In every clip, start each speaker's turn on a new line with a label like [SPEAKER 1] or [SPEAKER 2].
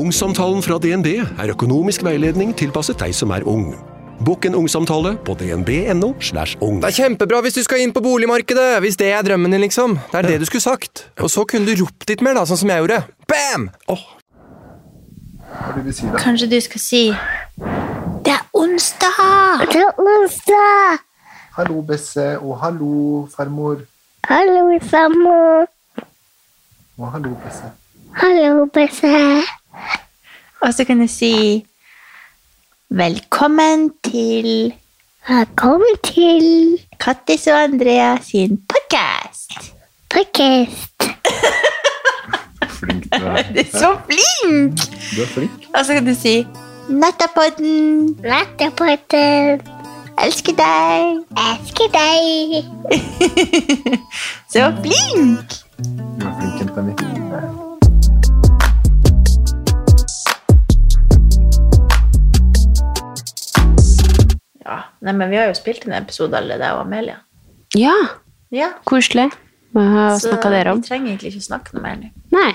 [SPEAKER 1] Ungsamtalen fra DNB er økonomisk veiledning tilpasset deg som er ung. Bokk en ungsamtale på dnb.no. slash ung.
[SPEAKER 2] Det er kjempebra hvis du skal inn på boligmarkedet, hvis det er drømmen din, liksom. Det er det du skulle sagt. Og så kunne du ropt litt mer, da, sånn som jeg gjorde. Bam!
[SPEAKER 3] Hva er du si da?
[SPEAKER 4] Kanskje du skal si Det er onsdag! Det er onsdag!
[SPEAKER 3] Hallo, Besse, og hallo, farmor.
[SPEAKER 4] Hallo, farmor.
[SPEAKER 3] Og hallo, Besse.
[SPEAKER 4] Hallo, Besse. Og så kan du si Velkommen til Velkommen til Kattis og Andrea sin podkast. Podkast.
[SPEAKER 3] Flink du er.
[SPEAKER 4] Du er så flink!
[SPEAKER 3] Du er flink.
[SPEAKER 4] Og så kan du si Nattapodden. Nattapodden. Elsker deg. Elsker deg. så flink!
[SPEAKER 3] Du er flink,
[SPEAKER 4] nei, men Vi har jo spilt en episode allerede, jeg og Amelia.
[SPEAKER 5] Ja,
[SPEAKER 4] Ja,
[SPEAKER 5] koselig. Hva snakka dere om?
[SPEAKER 4] Vi trenger egentlig ikke snakke noe mer nå.
[SPEAKER 5] Nei.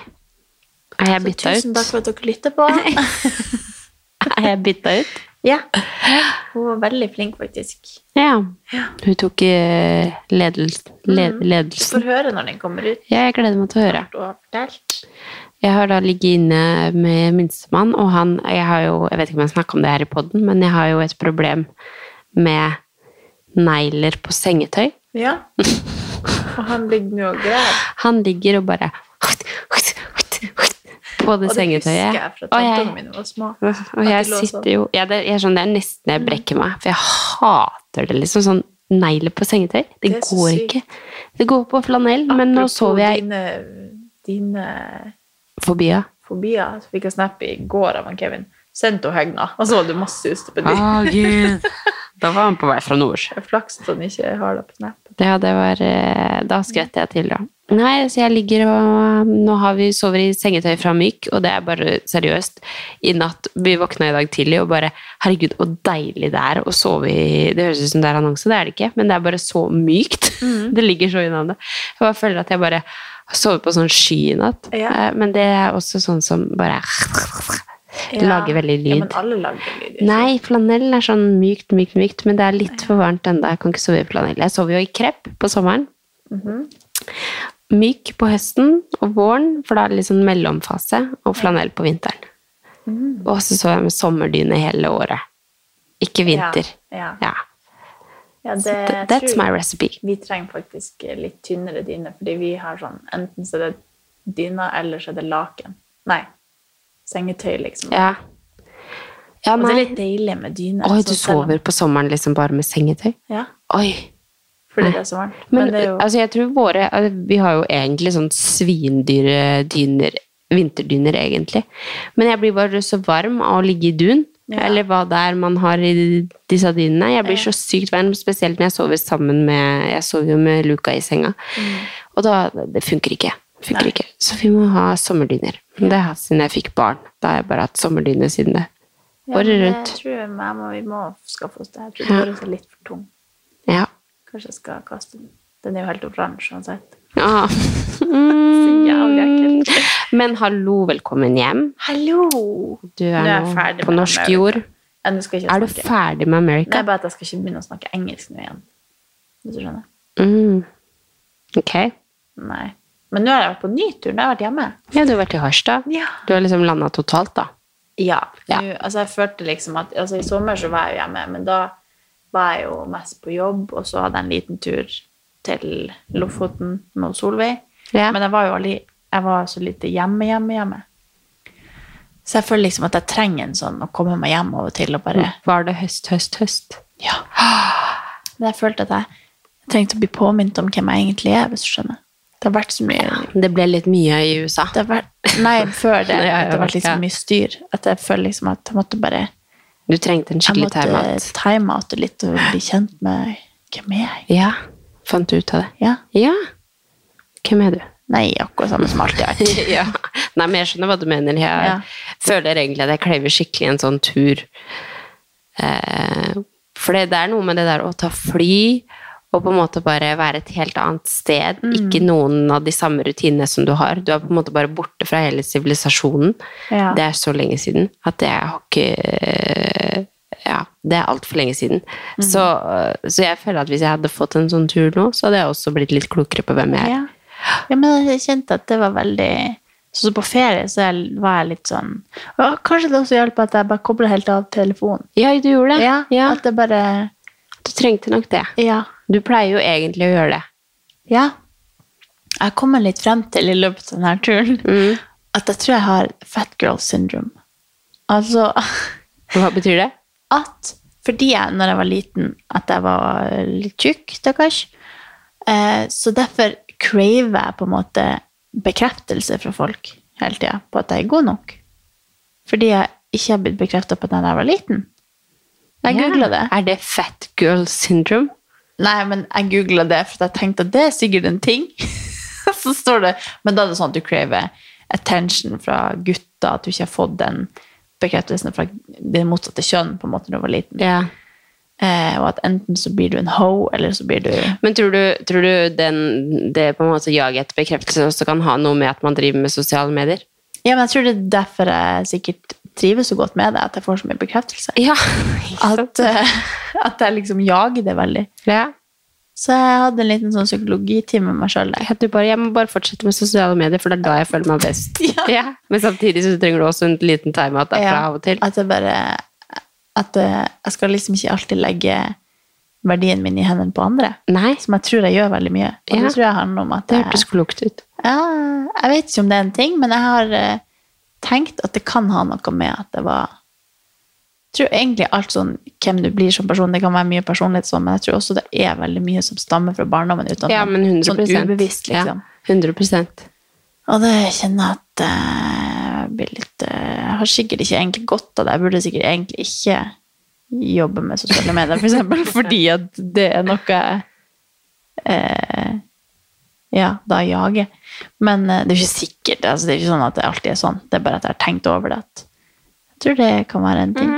[SPEAKER 5] Er jeg bytta ut?
[SPEAKER 4] tusen takk for at dere lytter på.
[SPEAKER 5] Er jeg bytta ut?
[SPEAKER 4] ja. Hun var veldig flink, faktisk.
[SPEAKER 5] Ja. Hun tok eh, ledels led
[SPEAKER 4] Du får høre når den kommer ut.
[SPEAKER 5] Ja, jeg gleder meg til å høre. Jeg har da ligget inne med minstemann, og han Jeg har jo, jeg vet ikke om jeg snakka om det her i poden, men jeg har jo et problem med negler på sengetøy.
[SPEAKER 4] Ja. Og han ligger nå og greier.
[SPEAKER 5] Han ligger og bare på det
[SPEAKER 4] Og det husker
[SPEAKER 5] sengetøyet.
[SPEAKER 4] jeg fra
[SPEAKER 5] Og jeg-
[SPEAKER 4] mine var små.
[SPEAKER 5] Og jeg sitter
[SPEAKER 4] sånn.
[SPEAKER 5] jo ja, det, jeg er sånn, det er nesten jeg brekker meg, for jeg hater det. liksom Sånn negler på sengetøy. Det,
[SPEAKER 4] Det
[SPEAKER 5] går ikke. Det går på flanell, men nå
[SPEAKER 4] Apropos
[SPEAKER 5] sover jeg
[SPEAKER 4] Dine, dine
[SPEAKER 5] Fobier.
[SPEAKER 4] fobier. Så fikk jeg snap i går av han Kevin. Sendt hun hegna, og så var det masse ustepedi.
[SPEAKER 5] gud. Da var han på vei fra nord.
[SPEAKER 4] Flaks at han ikke har det på snap.
[SPEAKER 5] Ja, det var eh, Da skvetter jeg til, da. Nei, så jeg ligger og Nå har vi sover i sengetøy fra Myk, og det er bare seriøst. I natt Vi våkna i dag tidlig og bare Herregud, så deilig det er å sove i Det høres ut som det er annonse, det er det ikke, men det er bare så mykt. Det ligger så i navnet. Jeg bare føler at jeg bare har sovet på sånn sky i natt.
[SPEAKER 4] Ja.
[SPEAKER 5] Eh, Men det er også sånn som bare Det
[SPEAKER 4] Ja.
[SPEAKER 5] lager veldig
[SPEAKER 4] Ja,
[SPEAKER 5] lyd.
[SPEAKER 4] men alle lager lyd. ikke?
[SPEAKER 5] Nei, flanell er sånn mykt, mykt, mykt, men det er litt for varmt ennå. Jeg kan ikke sove i flanell. Jeg sover jo i krepp på sommeren.
[SPEAKER 4] Mhm.
[SPEAKER 5] Myk på høsten og våren, for da er det litt sånn mellomfase, og flanell på vinteren.
[SPEAKER 4] Mm.
[SPEAKER 5] Og så sover jeg med sommerdyne hele året. Ikke vinter.
[SPEAKER 4] Ja.
[SPEAKER 5] Ja.
[SPEAKER 4] ja det,
[SPEAKER 5] That's my recipe.
[SPEAKER 4] Vi trenger faktisk litt tynnere dyne, fordi vi har sånn Enten så er det dyna, eller så er det laken. Nei. Sengetøy, liksom.
[SPEAKER 5] Ja. Ja,
[SPEAKER 4] Og det er litt deilig med dyne.
[SPEAKER 5] Oi, du sover på sommeren liksom bare med sengetøy?
[SPEAKER 4] Ja,
[SPEAKER 5] Oi.
[SPEAKER 4] fordi
[SPEAKER 5] Nei.
[SPEAKER 4] det er så varmt.
[SPEAKER 5] Men,
[SPEAKER 4] Men, jo
[SPEAKER 5] altså, jeg tror våre altså, Vi har jo egentlig sånn svindyre dyner, vinterdyner, egentlig. Men jeg blir bare så varm av å ligge i dun.
[SPEAKER 4] Ja.
[SPEAKER 5] Eller hva det er man har i disse dynene. Jeg blir så sykt varm, spesielt når jeg sover sammen med Jeg sover jo med Luca i senga. Og da Det funker ikke. Funker.
[SPEAKER 4] Nei.
[SPEAKER 5] ikke. Så vi må ha sommerdyner. Det har jeg siden jeg fikk barn. Da har jeg bare hatt sommerdyne siden det. Året rundt.
[SPEAKER 4] Jeg tror jeg må, vi må skaffe oss det. Jeg tror
[SPEAKER 5] Ja.
[SPEAKER 4] det er litt for tung.
[SPEAKER 5] Ja.
[SPEAKER 4] Kanskje jeg skal kaste den. Den er jo helt oransje uansett.
[SPEAKER 5] ja. Mm.
[SPEAKER 4] jævlig.
[SPEAKER 5] Men hallo, velkommen hjem.
[SPEAKER 4] Hallo!
[SPEAKER 5] Du er
[SPEAKER 4] Nå er
[SPEAKER 5] på norsk
[SPEAKER 4] America.
[SPEAKER 5] jord.
[SPEAKER 4] Ja,
[SPEAKER 5] Er du ferdig med America?
[SPEAKER 4] er bare at jeg skal ikke begynne å snakke engelsk nå igjen. Hvis du skjønner?
[SPEAKER 5] Mm. Ok.
[SPEAKER 4] Nei. Men nå har jeg vært på ny tur. Nå har jeg vært hjemme.
[SPEAKER 5] Ja, du har vært i Harstad.
[SPEAKER 4] Ja.
[SPEAKER 5] Du har liksom landa totalt, da.
[SPEAKER 4] Ja.
[SPEAKER 5] Ja.
[SPEAKER 4] Nå, altså jeg følte liksom at altså I sommer så var jeg jo hjemme, men da var jeg jo mest på jobb, og så hadde jeg en liten tur til Lofoten med Solveig.
[SPEAKER 5] Ja.
[SPEAKER 4] Men jeg var jo aldri Jeg var så lite hjemme, hjemme, hjemme. Så jeg føler liksom at jeg trenger en sånn å komme meg hjem av og til og bare
[SPEAKER 5] Var det høst, høst, høst?
[SPEAKER 4] Ja. Men jeg følte at jeg trengte å bli påminnet om hvem jeg egentlig er, hvis du skjønner. Det har vært så mye
[SPEAKER 5] Det ble litt mye i USA.
[SPEAKER 4] det har vært, Nei, før det.
[SPEAKER 5] Ja, ja,
[SPEAKER 4] det har vært liksom
[SPEAKER 5] så
[SPEAKER 4] mye styr. At jeg føler liksom at jeg måtte bare
[SPEAKER 5] Du trengte en
[SPEAKER 4] Jeg
[SPEAKER 5] skikkelig
[SPEAKER 4] måtte
[SPEAKER 5] time-out.
[SPEAKER 4] time-oute litt og bli kjent med Hvem er jeg?
[SPEAKER 5] Ja. Fant du ut av det?
[SPEAKER 4] Ja.
[SPEAKER 5] Ja. Hvem er du?
[SPEAKER 4] Nei, akkurat samme som alltid
[SPEAKER 5] ja. Nei, men jeg skjønner hva du mener. Jeg
[SPEAKER 4] Ja.
[SPEAKER 5] føler egentlig at jeg krever skikkelig en sånn tur. Eh, for det, det er noe med det der å ta fly og på en måte bare være et helt annet sted.
[SPEAKER 4] Mm.
[SPEAKER 5] Ikke noen av de samme rutinene som du har. Du er på en måte bare borte fra hele sivilisasjonen.
[SPEAKER 4] Ja.
[SPEAKER 5] Det er så lenge siden at jeg har ikke Ja, det er altfor lenge siden.
[SPEAKER 4] Mm.
[SPEAKER 5] Så, så jeg føler at hvis jeg hadde fått en sånn tur nå, så hadde jeg også blitt litt klokere på hvem jeg er.
[SPEAKER 4] Ja. ja, men jeg kjente at det var veldig Så på ferie så var jeg litt sånn og Kanskje det også hjalp at jeg bare kobla helt av telefonen.
[SPEAKER 5] Ja, du gjorde det.
[SPEAKER 4] Ja,
[SPEAKER 5] Ja.
[SPEAKER 4] At det bare
[SPEAKER 5] Du trengte nok det.
[SPEAKER 4] Ja.
[SPEAKER 5] Du pleier jo egentlig å gjøre det.
[SPEAKER 4] ja. Jeg har kommet litt frem til i løpet av denne turen
[SPEAKER 5] Mm.
[SPEAKER 4] at jeg tror jeg har fat girl syndrome. Altså
[SPEAKER 5] Hva betyr det?
[SPEAKER 4] at fordi jeg, når jeg var liten, at jeg var litt tjukk, stakkars, eh, så derfor craver jeg på en måte bekreftelse fra folk hele tida på at jeg er god nok. Fordi jeg ikke har blitt bekrefta på det da jeg var liten. Jeg
[SPEAKER 5] Ja.
[SPEAKER 4] googla det.
[SPEAKER 5] Er det fat girl syndrome?
[SPEAKER 4] Nei, men jeg googla det for jeg tenkte at det er sikkert en ting. så står det Men da er det sånn at du craver attention fra gutter, at du ikke har fått den bekreftelsen fra det motsatte kjønn på en måte da du var liten.
[SPEAKER 5] Ja.
[SPEAKER 4] Eh, og at enten så blir du en ho, eller så blir du
[SPEAKER 5] Men tror du, tror du den, det på en måte jaget etter bekreftelse også kan ha noe med at man driver med sosiale medier?
[SPEAKER 4] Ja, men jeg tror det er derfor jeg sikkert trives så godt med det, at jeg får så mye bekreftelse.
[SPEAKER 5] Ja.
[SPEAKER 4] At, eh, at jeg liksom jager det veldig.
[SPEAKER 5] ja.
[SPEAKER 4] Så jeg hadde en liten sånn psykologitime med meg sjøl
[SPEAKER 5] jeg må bare fortsette med sosiale medier, for det er da jeg føler meg best.
[SPEAKER 4] Ja.
[SPEAKER 5] Men samtidig så trenger du også en liten timeout derfra av og til.
[SPEAKER 4] At jeg bare At eh, jeg skal liksom ikke alltid legge verdien min i hendene på andre.
[SPEAKER 5] Nei,
[SPEAKER 4] Som jeg tror jeg gjør veldig mye. Og det tror jeg handler om at jeg, det
[SPEAKER 5] hørtes klokt ut.
[SPEAKER 4] ja, jeg vet ikke om det er en ting, men jeg har eh, tenkt at det kan ha noe med at det var Jeg tror egentlig alt sånn hvem du blir som person, det kan være mye personlighet sånn, men jeg tror også det er veldig mye som stammer fra barndommen. Uten
[SPEAKER 5] Ja, men 100
[SPEAKER 4] Sånn ubevisst, liksom.
[SPEAKER 5] Ja, 100
[SPEAKER 4] Og det kjenner jeg at eh, jeg blir litt eh, Jeg har sikkert ikke egentlig godt av det. Jeg burde sikkert egentlig ikke jobbe med sosiale medier, for eksempel, fordi at det er noe jeg eh, ja, da jager. Men eh, det er ikke sikkert. Altså, det er ikke sånn at det alltid er sånn. Det er bare at jeg har tenkt over det. Jeg tror det kan være en ting.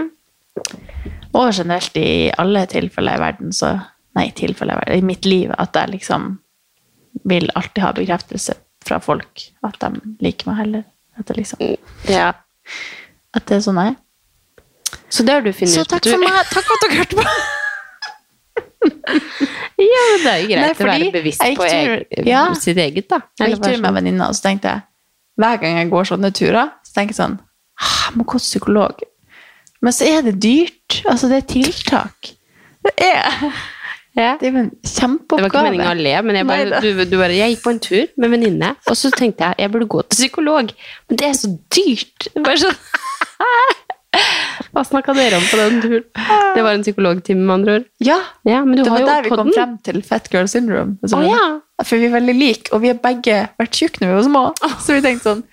[SPEAKER 4] Og generelt i alle tilfeller i verden, så Nei, tilfeller i verden, i mitt liv, at jeg liksom vil alltid ha bekreftelse fra folk. At de liker meg heller. At det liksom
[SPEAKER 5] Ja.
[SPEAKER 4] At det er sånn jeg er.
[SPEAKER 5] Så det har du funnet
[SPEAKER 4] Så
[SPEAKER 5] ut.
[SPEAKER 4] takk for meg. Takk for at dere hørte på.
[SPEAKER 5] Det er jo greit
[SPEAKER 4] Nei,
[SPEAKER 5] å være bevisst på
[SPEAKER 4] tur- ja.
[SPEAKER 5] sitt eget, da.
[SPEAKER 4] Jeg gikk tur med
[SPEAKER 5] sånn-
[SPEAKER 4] venninna, og så tenkte jeg hver gang jeg går sånne turer, så tenker jeg sånn «Ah, Jeg må gå til psykolog. Men så er det dyrt. Altså, det er tiltak. Det er,
[SPEAKER 5] ja.
[SPEAKER 4] det jo en
[SPEAKER 5] Det var ikke meningen å le, men jeg, bare, du, du bare, jeg gikk på en tur med venninne, og så tenkte jeg jeg burde gå til psykolog. Men det er så dyrt! Bare sånn Hva snakka dere om på den turen? Det var en psykologtime, med andre ord.
[SPEAKER 4] Ja,
[SPEAKER 5] Ja, men du
[SPEAKER 4] det
[SPEAKER 5] har
[SPEAKER 4] var
[SPEAKER 5] jo
[SPEAKER 4] der vi kom frem til fat girl syndrome.
[SPEAKER 5] Å ja.
[SPEAKER 4] For vi er veldig like, og vi har begge vært tjukke når vi var små. Så vi tenkte sånn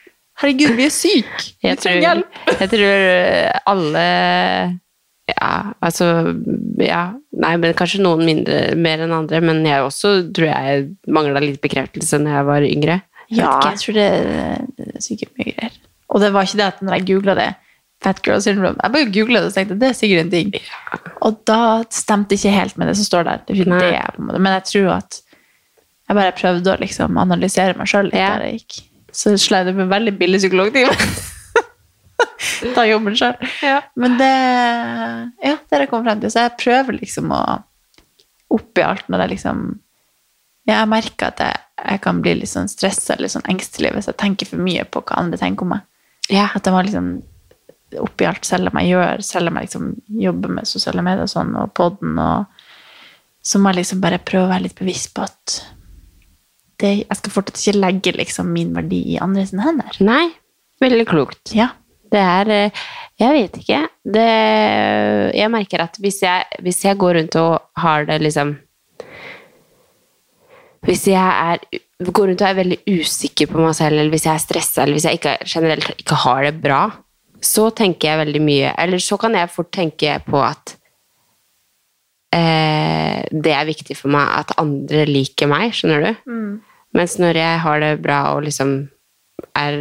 [SPEAKER 4] Herregud, vi er syke! Vi
[SPEAKER 5] Jeg tror,
[SPEAKER 4] trenger hjelp!
[SPEAKER 5] jeg tror alle Ja, altså Ja. Nei, men kanskje noen mindre mer enn andre, men jeg også tror jeg mangla litt bekreftelse når jeg var yngre. Jeg
[SPEAKER 4] Ja, jeg tror det, det er sikkert mye greier. Og det var ikke det at når jeg googla det, fat girl syndrome Jeg bare googla det og tenkte det er sikkert en ting. Og da stemte ikke helt med det som står der. Det det. Men jeg tror at jeg bare prøvde å liksom analysere meg sjøl litt
[SPEAKER 5] Ja.
[SPEAKER 4] der jeg gikk. Så sleit jeg med veldig billig psykologtime. Ta jobben sjøl. Men det Ja, det har jeg kommet frem til. Så jeg prøver liksom å oppi alt når jeg liksom ja, jeg merker at jeg, jeg kan bli litt sånn stressa eller sånn engstelig hvis jeg tenker for mye på hva andre tenker om meg.
[SPEAKER 5] Ja.
[SPEAKER 4] At jeg må liksom oppi alt, selv om jeg gjør, selv om jeg liksom jobber med sosiale medier og sånn, og podden, og så må jeg liksom bare prøve å være litt bevisst på at det, jeg skal fortsatt ikke legge liksom min verdi i andres hender.
[SPEAKER 5] Nei, veldig klokt.
[SPEAKER 4] Ja.
[SPEAKER 5] Det er eh, Jeg vet ikke. Det, jeg merker at hvis jeg, hvis jeg går rundt og har det liksom Hvis jeg er går rundt og er veldig usikker på meg selv, eller hvis jeg er stressa, eller hvis jeg ikke, generelt ikke har det bra, så tenker jeg veldig mye Eller så kan jeg fort tenke på at eh, det er viktig for meg at andre liker meg, skjønner du? Mens når jeg har det bra og liksom er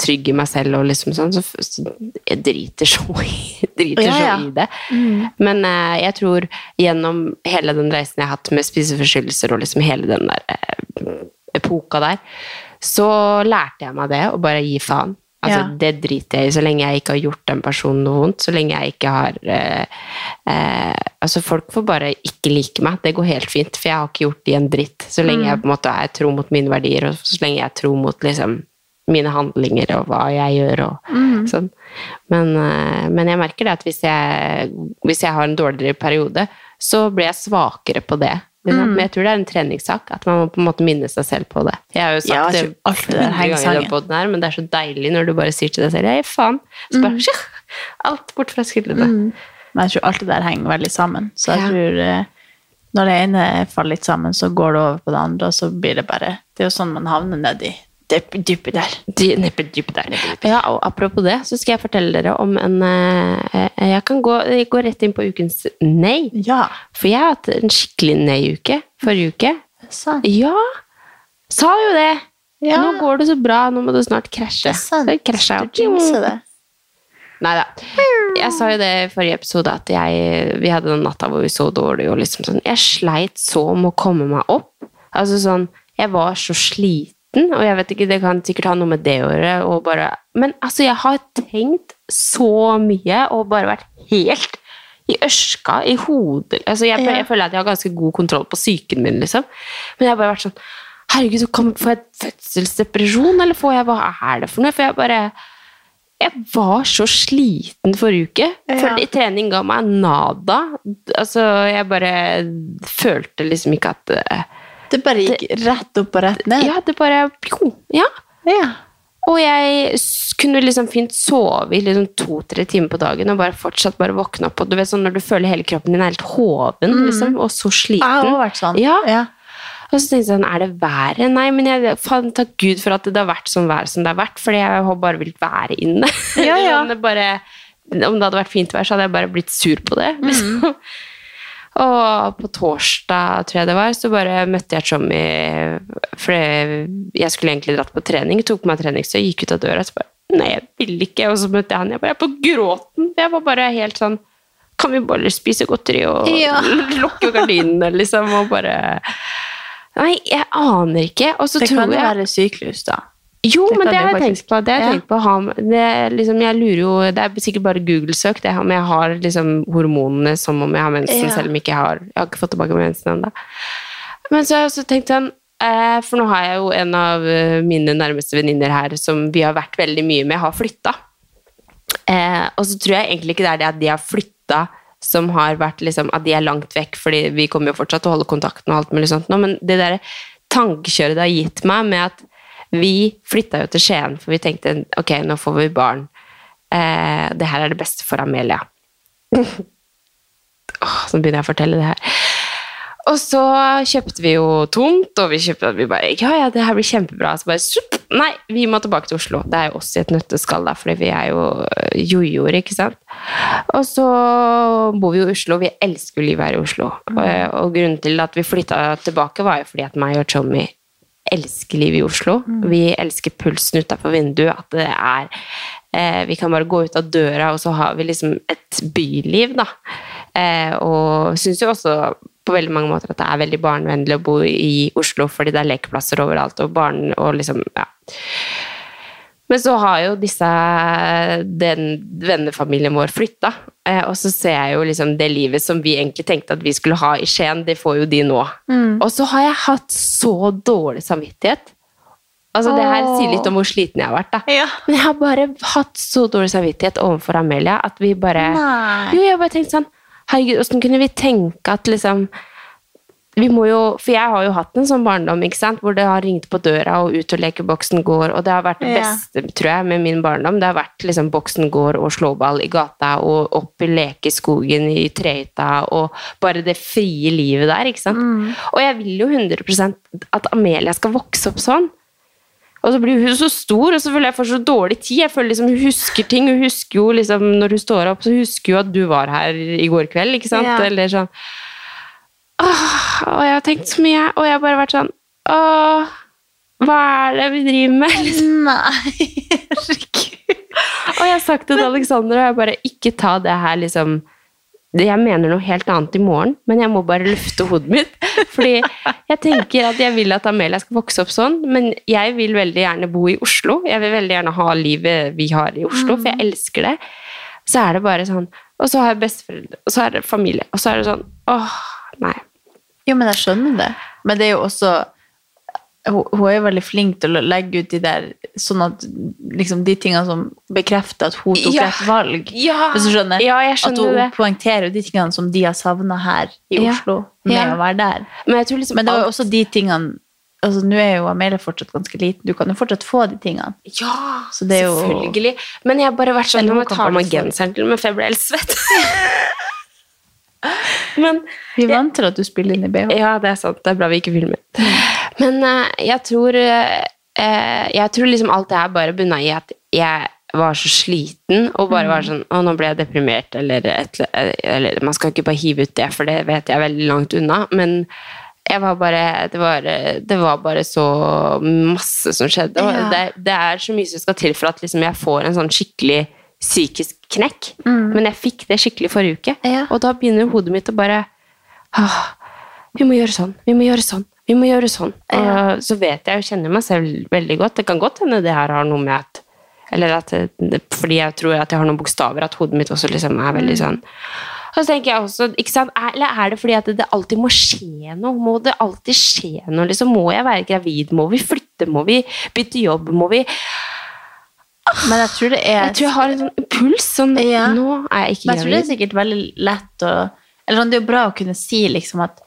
[SPEAKER 5] trygg i meg selv og liksom sånn, så, så jeg driter så i, driter
[SPEAKER 4] Ja, ja.
[SPEAKER 5] så i det. Men eh, jeg tror gjennom hele den reisen jeg har hatt med spiseforstyrrelser og liksom hele den der eh, epoka der, så lærte jeg meg det, å bare gi faen. Altså,
[SPEAKER 4] Ja.
[SPEAKER 5] Det driter jeg i, så lenge jeg ikke har gjort den personen noe vondt. Så lenge jeg ikke har eh, eh, Altså, folk får bare ikke like meg. Det går helt fint, for jeg har ikke gjort de en dritt. Så lenge jeg på en måte er tro mot mine verdier, og så lenge jeg er tro mot liksom mine handlinger og hva jeg gjør og sånn. Men, eh, men jeg merker det at hvis jeg, hvis jeg har en dårligere periode, så blir jeg svakere på det. Liksom. Men jeg tror det er en treningssak, at man må på en måte minne seg selv på det. Jeg har jo sagt
[SPEAKER 4] Ja,
[SPEAKER 5] det
[SPEAKER 4] tror alt det der
[SPEAKER 5] 100
[SPEAKER 4] henger
[SPEAKER 5] ganger i den her, men det er så deilig når du bare sier til deg selv «Hei, faen!» Så bare «Sjah!» alt bort fra skuldrene.
[SPEAKER 4] Men jeg tror alt det der henger veldig sammen. Så jeg
[SPEAKER 5] Ja.
[SPEAKER 4] tror eh, når det ene faller litt sammen, så går det over på det andre, og så blir det bare Det er jo sånn man havner nedi dypet der.
[SPEAKER 5] De, neppe dypt der. Ja, og apropos det, så skal jeg fortelle dere om en eh, Jeg kan gå, jeg går rett inn på ukens nei.
[SPEAKER 4] Ja.
[SPEAKER 5] For jeg har hatt en skikkelig nei-uke forrige uke.
[SPEAKER 4] Sa
[SPEAKER 5] Ja! Sa jo det!
[SPEAKER 4] Ja.
[SPEAKER 5] Nå går det så bra, nå må du snart krasje.
[SPEAKER 4] Det.
[SPEAKER 5] Jeg krasja.
[SPEAKER 4] Det.
[SPEAKER 5] Nei da. Jeg sa jo det i forrige episode, at jeg, vi hadde den natta hvor vi så dårlig. og liksom sånn, Jeg sleit så med å komme meg opp. Altså sånn, Jeg var så sliten, og jeg vet ikke, det kan sikkert ha noe med det å gjøre. Men altså, jeg har tenkt så mye og bare vært helt i ørska, i hodet altså, jeg, jeg føler at jeg har ganske god kontroll på psyken min, liksom. Men jeg har bare vært sånn Herregud, får jeg fødselsdepresjon, eller får jeg Hva er det for noe? For jeg bare jeg var så sliten forrige uke.
[SPEAKER 4] Ja.
[SPEAKER 5] Trening ga meg nada. Altså, jeg bare følte liksom ikke at eh,
[SPEAKER 4] Det bare gikk rett opp og rett ned.
[SPEAKER 5] Ja, det bare Ja.
[SPEAKER 4] Ja.
[SPEAKER 5] Og jeg kunne liksom fint sove i liksom to-tre timer på dagen og bare fortsatt bare våkne opp. Og du vet sånn når du føler hele kroppen din er helt hoven, liksom, og så sliten.
[SPEAKER 4] Jeg har vært sånn.
[SPEAKER 5] Ja.
[SPEAKER 4] ja.
[SPEAKER 5] Og så tenkte jeg sånn, er det været? Nei, men jeg, faen, takk Gud for at det har vært sånn vær som det har vært, fordi jeg har bare villet være inne.
[SPEAKER 4] Ja, ja.
[SPEAKER 5] Sånn, det bare, om det hadde vært fint vær, så hadde jeg bare blitt sur på det.
[SPEAKER 4] Mm.
[SPEAKER 5] Og på torsdag, tror jeg det var, så bare møtte jeg Tjommi for jeg skulle egentlig dratt på trening, tok på meg treningstøy, gikk ut av døra, så bare, nei, jeg vil ikke, og så møtte jeg han, jeg bare, er på gråten. Jeg var bare helt sånn, kan vi bare spise godteri og
[SPEAKER 4] Ja.
[SPEAKER 5] lukke gardinene, liksom, og bare... Nei, jeg aner ikke. Og så
[SPEAKER 4] Det
[SPEAKER 5] tror
[SPEAKER 4] kan jo
[SPEAKER 5] jeg
[SPEAKER 4] være syklus, da.
[SPEAKER 5] Jo,
[SPEAKER 4] det
[SPEAKER 5] men det har jeg tenkt på. Det har jeg
[SPEAKER 4] Ja.
[SPEAKER 5] tenkt på ha det, liksom, Jeg lurer jo Det er sikkert bare Google-søk, det, om jeg har liksom hormonene som om jeg har mensen,
[SPEAKER 4] Ja.
[SPEAKER 5] selv om ikke jeg har Jeg har ikke fått tilbake mensen ennå. Men så har jeg også tenkt sånn eh, For nå har jeg jo en av eh, mine nærmeste venninner her som vi har vært veldig mye med, har flytta. Eh, og så tror jeg egentlig ikke det er det at de har flytta som har vært liksom, at de er langt vekk, fordi vi kommer jo fortsatt til å holde kontakten og alt mulig sånt, nå, men det der tankekjøret det har gitt meg med at vi flytta jo til Skien, for vi tenkte ok, nå får vi barn. Eh, det her er det beste for Amelia. oh, så begynner jeg å fortelle det her. Og så kjøpte vi jo tomt, og vi kjøpte vi bare Ja, ja, det her blir kjempebra. Så bare supp, Nei, vi må tilbake til Oslo. Det er jo oss i et nøtteskall, da, fordi vi er jo øh, jojoer, ikke sant. Og så bor vi jo i Oslo. Vi elsker livet her i Oslo. Og, og grunnen til at vi flytta tilbake, var jo fordi at meg og Tommy elsker livet i Oslo. Vi elsker pulsen utafor vinduet. At det er eh, Vi kan bare gå ut av døra, og så har vi liksom et byliv, da. Eh, og syns jo også på veldig mange måter at det er veldig barnevennlig å bo i Oslo, fordi det er lekeplasser overalt, og barn og liksom Ja. Men så har jo disse den vennefamilien vår flytta, eh, og så ser jeg jo liksom det livet som vi egentlig tenkte at vi skulle ha i Skien, det får jo de nå. Og så har jeg hatt så dårlig samvittighet. Altså Det her sier litt om hvor sliten jeg har vært. da.
[SPEAKER 4] Ja.
[SPEAKER 5] Men jeg har bare hatt så dårlig samvittighet overfor Amelia at vi bare
[SPEAKER 4] Nei.
[SPEAKER 5] Jo, jeg har bare tenkt sånn Herregud, åssen kunne vi tenke at liksom vi må jo, For jeg har jo hatt en sånn barndom ikke sant? hvor det har ringt på døra, og ut og lekeboksen går, og det har vært det
[SPEAKER 4] Ja.
[SPEAKER 5] beste, tror jeg, med min barndom. Det har vært liksom boksen går og slåball i gata, og opp i lekeskogen i trehytta, og bare det frie livet der, ikke sant. Og jeg vil jo 100% at Amelia skal vokse opp sånn. Og så blir hun så stor, og så føler jeg får så dårlig tid. Jeg føler liksom Hun husker ting. Hun husker jo liksom Når hun står opp, så husker hun at du var her i går kveld, ikke sant?
[SPEAKER 4] Ja.
[SPEAKER 5] Eller sånn Åh, Og jeg har tenkt så mye, og jeg har bare vært sånn Åh, hva er det vi driver med? Liksom.
[SPEAKER 4] Nei, herregud.
[SPEAKER 5] Og jeg har sagt det til Alexander, og jeg bare Ikke ta det her liksom jeg mener noe helt annet i morgen, men jeg må bare lufte hodet mitt. Fordi jeg tenker at jeg vil at Amelia skal vokse opp sånn, men jeg vil veldig gjerne bo i Oslo. Jeg vil veldig gjerne ha livet vi har i Oslo, for jeg elsker det. Så er det bare sånn Og så har jeg besteforeldre, og så er det familie, og så er det sånn Åh, nei.
[SPEAKER 4] Jo, men jeg skjønner det. Men det er jo også Hun, er jo veldig flink til å legge ut de der Sånn at liksom de tingene som bekrefter at hun tok
[SPEAKER 5] Ja.
[SPEAKER 4] rett valg.
[SPEAKER 5] Ja,
[SPEAKER 4] Hvis du skjønner?
[SPEAKER 5] ja jeg
[SPEAKER 4] at hun
[SPEAKER 5] det.
[SPEAKER 4] poengterer de tingene som de har savna her i
[SPEAKER 5] Ja.
[SPEAKER 4] Oslo, med
[SPEAKER 5] Ja.
[SPEAKER 4] å være der.
[SPEAKER 5] Men liksom
[SPEAKER 4] Men det var jo
[SPEAKER 5] alt-
[SPEAKER 4] også de tingene altså Nå er jo Amelia fortsatt ganske liten, du kan jo fortsatt få de tingene.
[SPEAKER 5] Ja,
[SPEAKER 4] Så det er jo-
[SPEAKER 5] selvfølgelig. Men jeg har bare vært sånn Nå må jeg ta av meg genseren til med, for jeg ble helt svett. Men
[SPEAKER 4] Vi er vant til at du spiller inn i BH.
[SPEAKER 5] Ja, det er sant. Det er bra vi ikke filmer. Men uh, jeg tror eh, eh, Jeg tror liksom alt det her bare bunna i at jeg var så sliten og bare var sånn Å, nå ble jeg deprimert, eller, et, eller Man skal ikke bare hive ut det, for det vet jeg er veldig langt unna. Men jeg var bare Det var, det var bare så masse som skjedde.
[SPEAKER 4] Ja.
[SPEAKER 5] det, det er så mye som skal til for at liksom jeg får en sånn skikkelig psykisk knekk. Men jeg fikk det skikkelig forrige uke.
[SPEAKER 4] Ja.
[SPEAKER 5] Og da begynner hodet mitt å bare Vi må gjøre sånn, vi må gjøre sånn, vi må gjøre sånn. Og så vet jeg og kjenner meg selv veldig godt. Det kan godt hende det her har noe med at Eller at det, fordi jeg tror at jeg har noen bokstaver, at hodet mitt også liksom er veldig sånn og så tenker jeg også, ikke sant, er- Eller er det fordi at det alltid må skje noe? Må det alltid skje noe? liksom? Må jeg være gravid? Må vi flytte? Må vi bytte jobb? Må vi
[SPEAKER 4] Men jeg tror det er
[SPEAKER 5] Jeg tror jeg har en sånn puls. Sånn,
[SPEAKER 4] Ja.
[SPEAKER 5] Nå er jeg ikke
[SPEAKER 4] Men jeg tror det er sikkert veldig lett å Eller sånn, det er jo bra å kunne si liksom at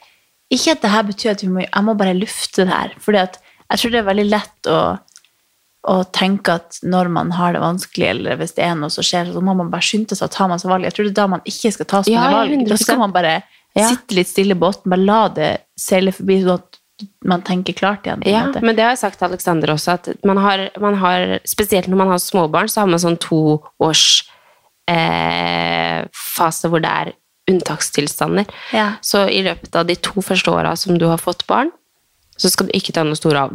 [SPEAKER 4] Ikke at det her betyr at vi må, jeg må bare lufte det her. Fordi at jeg tror det er veldig lett å, å tenke at når man har det vanskelig, eller hvis det er noe som skjer, så må man bare skynde seg å ta masse valg. Jeg tror det er da man ikke skal ta så mange
[SPEAKER 5] ja,
[SPEAKER 4] valg. Da skal man bare
[SPEAKER 5] Ja.
[SPEAKER 4] sitte litt stille i båten, bare la det seile forbi, sånn at man tenker klart igjen.
[SPEAKER 5] Ja,
[SPEAKER 4] måte.
[SPEAKER 5] men det har jeg sagt til Alexander også, at man har, man har spesielt når man har småbarn, så har man sånn toårsfase eh, hvor det er unntakstilstander.
[SPEAKER 4] Ja.
[SPEAKER 5] Så i løpet av de to første åra som du har fått barn, så skal du ikke ta noen store,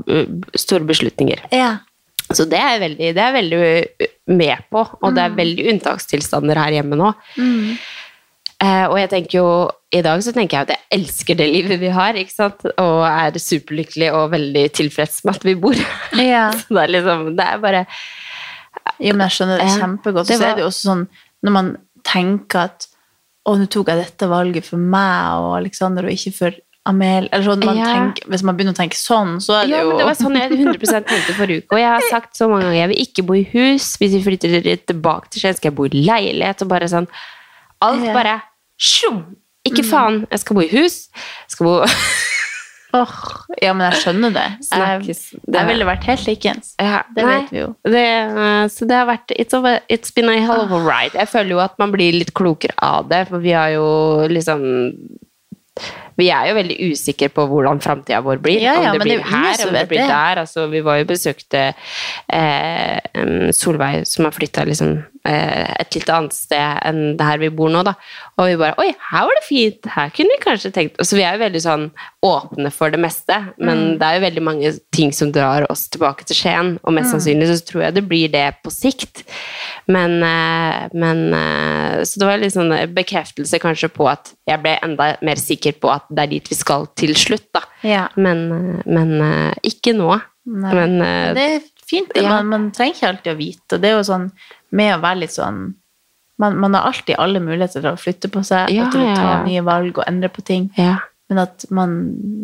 [SPEAKER 5] store beslutninger.
[SPEAKER 4] Ja.
[SPEAKER 5] Så det er jeg veldig, veldig med på, og det er veldig unntakstilstander her hjemme nå. Eh, og jeg tenker jo, i dag så tenker jeg at jeg elsker det livet vi har, ikke sant? Og er superlykkelig og veldig tilfreds med at vi bor.
[SPEAKER 4] Ja.
[SPEAKER 5] Så det er liksom, det er bare,
[SPEAKER 4] Jo, men jeg skjønner det kjempegodt.
[SPEAKER 5] det
[SPEAKER 4] så
[SPEAKER 5] var-
[SPEAKER 4] er det jo også sånn, når man tenker at å, nå tok jeg dette valget for meg og Alexander, og ikke for Amel. Eller sånn, man
[SPEAKER 5] Ja.
[SPEAKER 4] tenker, hvis man begynner å tenke sånn, så er det jo ja,
[SPEAKER 5] men det var sånn jeg 100% tenkte forrige uke. Og jeg har sagt så mange ganger, jeg vil ikke bo i hus. Hvis vi flytter tilbake til Skien, skal jeg bo i leilighet. Og bare sånn, alt
[SPEAKER 4] Ja.
[SPEAKER 5] bare, sjum, ikke faen, jeg skal bo i hus. Jeg skal bo...
[SPEAKER 4] Oh, Ja, men jeg skjønner det.
[SPEAKER 5] Snakkes. Det-
[SPEAKER 4] jeg ville vært helt likens.
[SPEAKER 5] Ja,
[SPEAKER 4] Det
[SPEAKER 5] nei,
[SPEAKER 4] vet vi jo.
[SPEAKER 5] Det, eh, så det har vært it's, over, it's been a hell of a ride. Jeg føler jo at man blir litt klokere av det, for vi har jo liksom Vi er jo veldig usikre på hvordan framtida vår blir.
[SPEAKER 4] Ja, ja,
[SPEAKER 5] om det
[SPEAKER 4] blir det er
[SPEAKER 5] her, om det blir
[SPEAKER 4] det.
[SPEAKER 5] der. Altså, vi var jo besøkte eh, Solveig, som har flytta liksom, et litt annet sted enn det her vi bor nå. Da. Og vi bare Oi, her var det fint! Her kunne vi kanskje tenkt Så vi er jo veldig sånn åpne for det meste, men
[SPEAKER 4] Mm.
[SPEAKER 5] det er jo veldig mange ting som drar oss tilbake til Skien, og
[SPEAKER 4] Mm.
[SPEAKER 5] mest sannsynlig så tror jeg det blir det på sikt. Men, eh, men eh, Så det var litt sånn bekreftelse kanskje på at jeg ble enda mer sikker på at det er dit vi skal til slutt, da.
[SPEAKER 4] Ja.
[SPEAKER 5] Men, eh, men eh, ikke nå.
[SPEAKER 4] Nei.
[SPEAKER 5] Men eh,
[SPEAKER 4] det er fint.
[SPEAKER 5] ja.
[SPEAKER 4] Man, man trenger ikke alltid å vite. Og det er jo sånn med å være litt sånn Man, man har alltid alle muligheter til å flytte på seg
[SPEAKER 5] Ja,
[SPEAKER 4] og til å ta
[SPEAKER 5] ja, ja.
[SPEAKER 4] nye valg og endre på ting.
[SPEAKER 5] ja.
[SPEAKER 4] Men at man,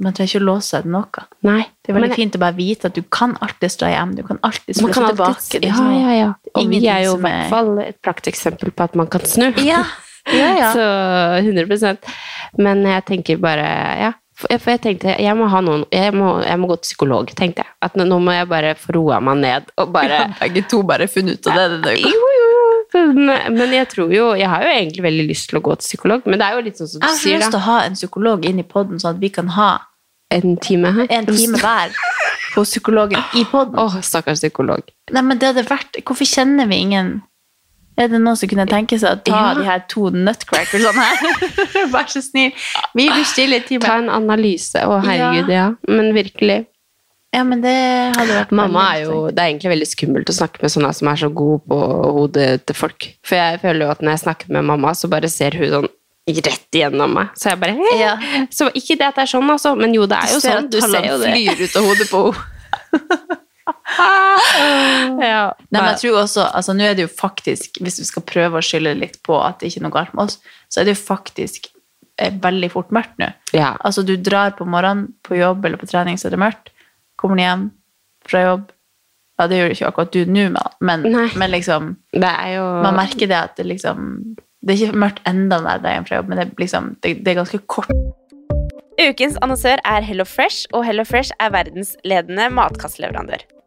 [SPEAKER 4] man trenger ikke å låse seg til noe.
[SPEAKER 5] Nei.
[SPEAKER 4] Det er veldig
[SPEAKER 5] Men-
[SPEAKER 4] fint å bare vite at du kan alltid dra hjem. Du kan alltid flytte
[SPEAKER 5] kan
[SPEAKER 4] tilbake.
[SPEAKER 5] alltid,
[SPEAKER 4] er
[SPEAKER 5] ja, ja, ja. Og vi er jo i
[SPEAKER 4] er-
[SPEAKER 5] hvert fall et prakteksempel på at man kan snu.
[SPEAKER 4] Ja, ja, ja.
[SPEAKER 5] Så 100% Men jeg tenker bare Ja. For jeg, tenkte jeg må ha noen jeg må, jeg må gå til psykolog, tenkte jeg. At nå, nå må jeg bare få roa meg ned og bare
[SPEAKER 4] Begge to bare funnet ut av det denne uka.
[SPEAKER 5] Jo, jo, jo. Men, jeg tror jo Jeg har jo egentlig veldig lyst til å gå til psykolog, men det er jo litt sånn som du sier.
[SPEAKER 4] Jeg har lyst til å ha en psykolog inn i podden, sånn at vi kan ha
[SPEAKER 5] En time her.
[SPEAKER 4] en time hver på psykologen i podden.
[SPEAKER 5] Åh, stakkars psykolog.
[SPEAKER 4] Nei, men det hadde vært Hvorfor kjenner vi ingen Er det noen som kunne tenke seg å ta
[SPEAKER 5] Ja.
[SPEAKER 4] de her to nutcrackersene her? Vær så snill. Vi bestiller stille i
[SPEAKER 5] Ta en analyse. Å, herregud, ja. Men virkelig.
[SPEAKER 4] Ja, men det hadde vært
[SPEAKER 5] Mamma er jo, Det er egentlig veldig skummelt å snakke med sånne som er så gode på hodet til folk. For jeg føler jo at når jeg snakker med mamma, så bare ser hun sånn rett igjennom meg. Så jeg bare hey.
[SPEAKER 4] Ja.
[SPEAKER 5] Så ikke det at det er sånn, altså, men jo, det er jo
[SPEAKER 4] ser
[SPEAKER 5] sånn.
[SPEAKER 4] at
[SPEAKER 5] Du ser jo det.
[SPEAKER 4] flyr ut av hodet på henne.
[SPEAKER 5] Ja.
[SPEAKER 4] Nei, men jeg tror også, altså nå er det jo faktisk, hvis vi skal prøve å skylde litt på at det ikke er noe galt med oss, så er det jo faktisk eh, veldig fort mørkt nå.
[SPEAKER 5] Ja.
[SPEAKER 4] Altså du drar på morgenen på jobb eller på trening, så er det mørkt. Kommer du hjem fra jobb, ja det gjør det ikke akkurat du nå, men- men, liksom,
[SPEAKER 5] Det er jo
[SPEAKER 4] man merker det at det liksom, det er ikke mørkt enda når det er hjem fra jobb, men det, liksom, det, det er ganske kort.
[SPEAKER 6] Ukens annonsør er Hello Fresh, og Hello Fresh er verdensledende matkastleverandør.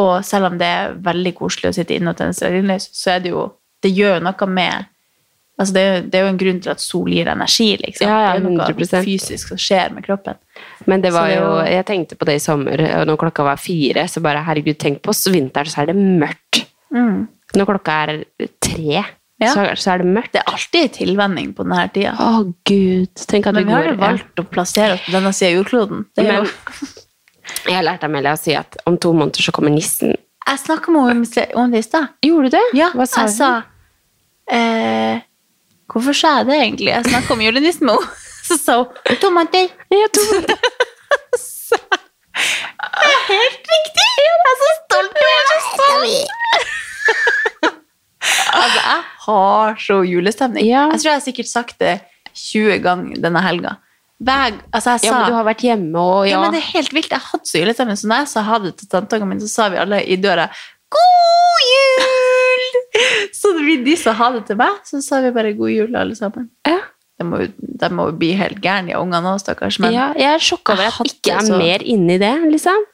[SPEAKER 4] Og selv om det er veldig koselig å sitte inne og tenne stearinlys, så er det jo Det gjør noe med Altså det, det er jo en grunn til at sol gir energi, liksom.
[SPEAKER 5] Ja, ja,
[SPEAKER 4] det er noe fysisk som skjer med kroppen.
[SPEAKER 5] Men det var
[SPEAKER 4] det
[SPEAKER 5] jo Jeg tenkte på det i sommer, og når klokka var fire, så bare herregud, tenk på oss vinteren, så er det mørkt.
[SPEAKER 4] Mm.
[SPEAKER 5] Når klokka er tre,
[SPEAKER 4] Ja.
[SPEAKER 5] så, så er det mørkt.
[SPEAKER 4] Det er alltid en tilvenning på denne tida.
[SPEAKER 5] Å, gud. Tenk at
[SPEAKER 4] Men
[SPEAKER 5] vi
[SPEAKER 4] vi har jo valgt å plassere oss på denne sida av jordkloden. Det er
[SPEAKER 5] Men
[SPEAKER 4] jo,
[SPEAKER 5] jeg har lært Amelia å si at om to måneder så kommer nissen.
[SPEAKER 4] jeg snakka med henne om det i stad.
[SPEAKER 5] Gjorde du det?
[SPEAKER 4] Ja,
[SPEAKER 5] Hva sa
[SPEAKER 4] jeg
[SPEAKER 5] hun?
[SPEAKER 4] sa eh, Hvorfor sa jeg det egentlig? Jeg snakka om julenissen med henne. Så sa hun to måneder.
[SPEAKER 5] Ja, to måneder.
[SPEAKER 4] Det er helt riktig! Jeg er så stolt over deg. altså, jeg har så julestemning.
[SPEAKER 5] Ja.
[SPEAKER 4] Jeg tror jeg har sikkert sagt det 20 ganger denne helga. Hver, altså jeg sa,
[SPEAKER 5] Ja, men du har vært hjemme og
[SPEAKER 4] ja.
[SPEAKER 5] ja.
[SPEAKER 4] men det er helt vilt. Jeg hadde så julestemning. Så når jeg sa ha det til tanteungen min, så sa vi alle i døra God jul! Så de sa ha det til meg, så sa vi bare god jul, alle sammen.
[SPEAKER 5] Ja.
[SPEAKER 4] De må, de må bli helt gærne, de ungene òg, stakkars. Men
[SPEAKER 5] ja, jeg er sjokka over at
[SPEAKER 4] jeg
[SPEAKER 5] ikke er
[SPEAKER 4] så-
[SPEAKER 5] mer inni det, liksom.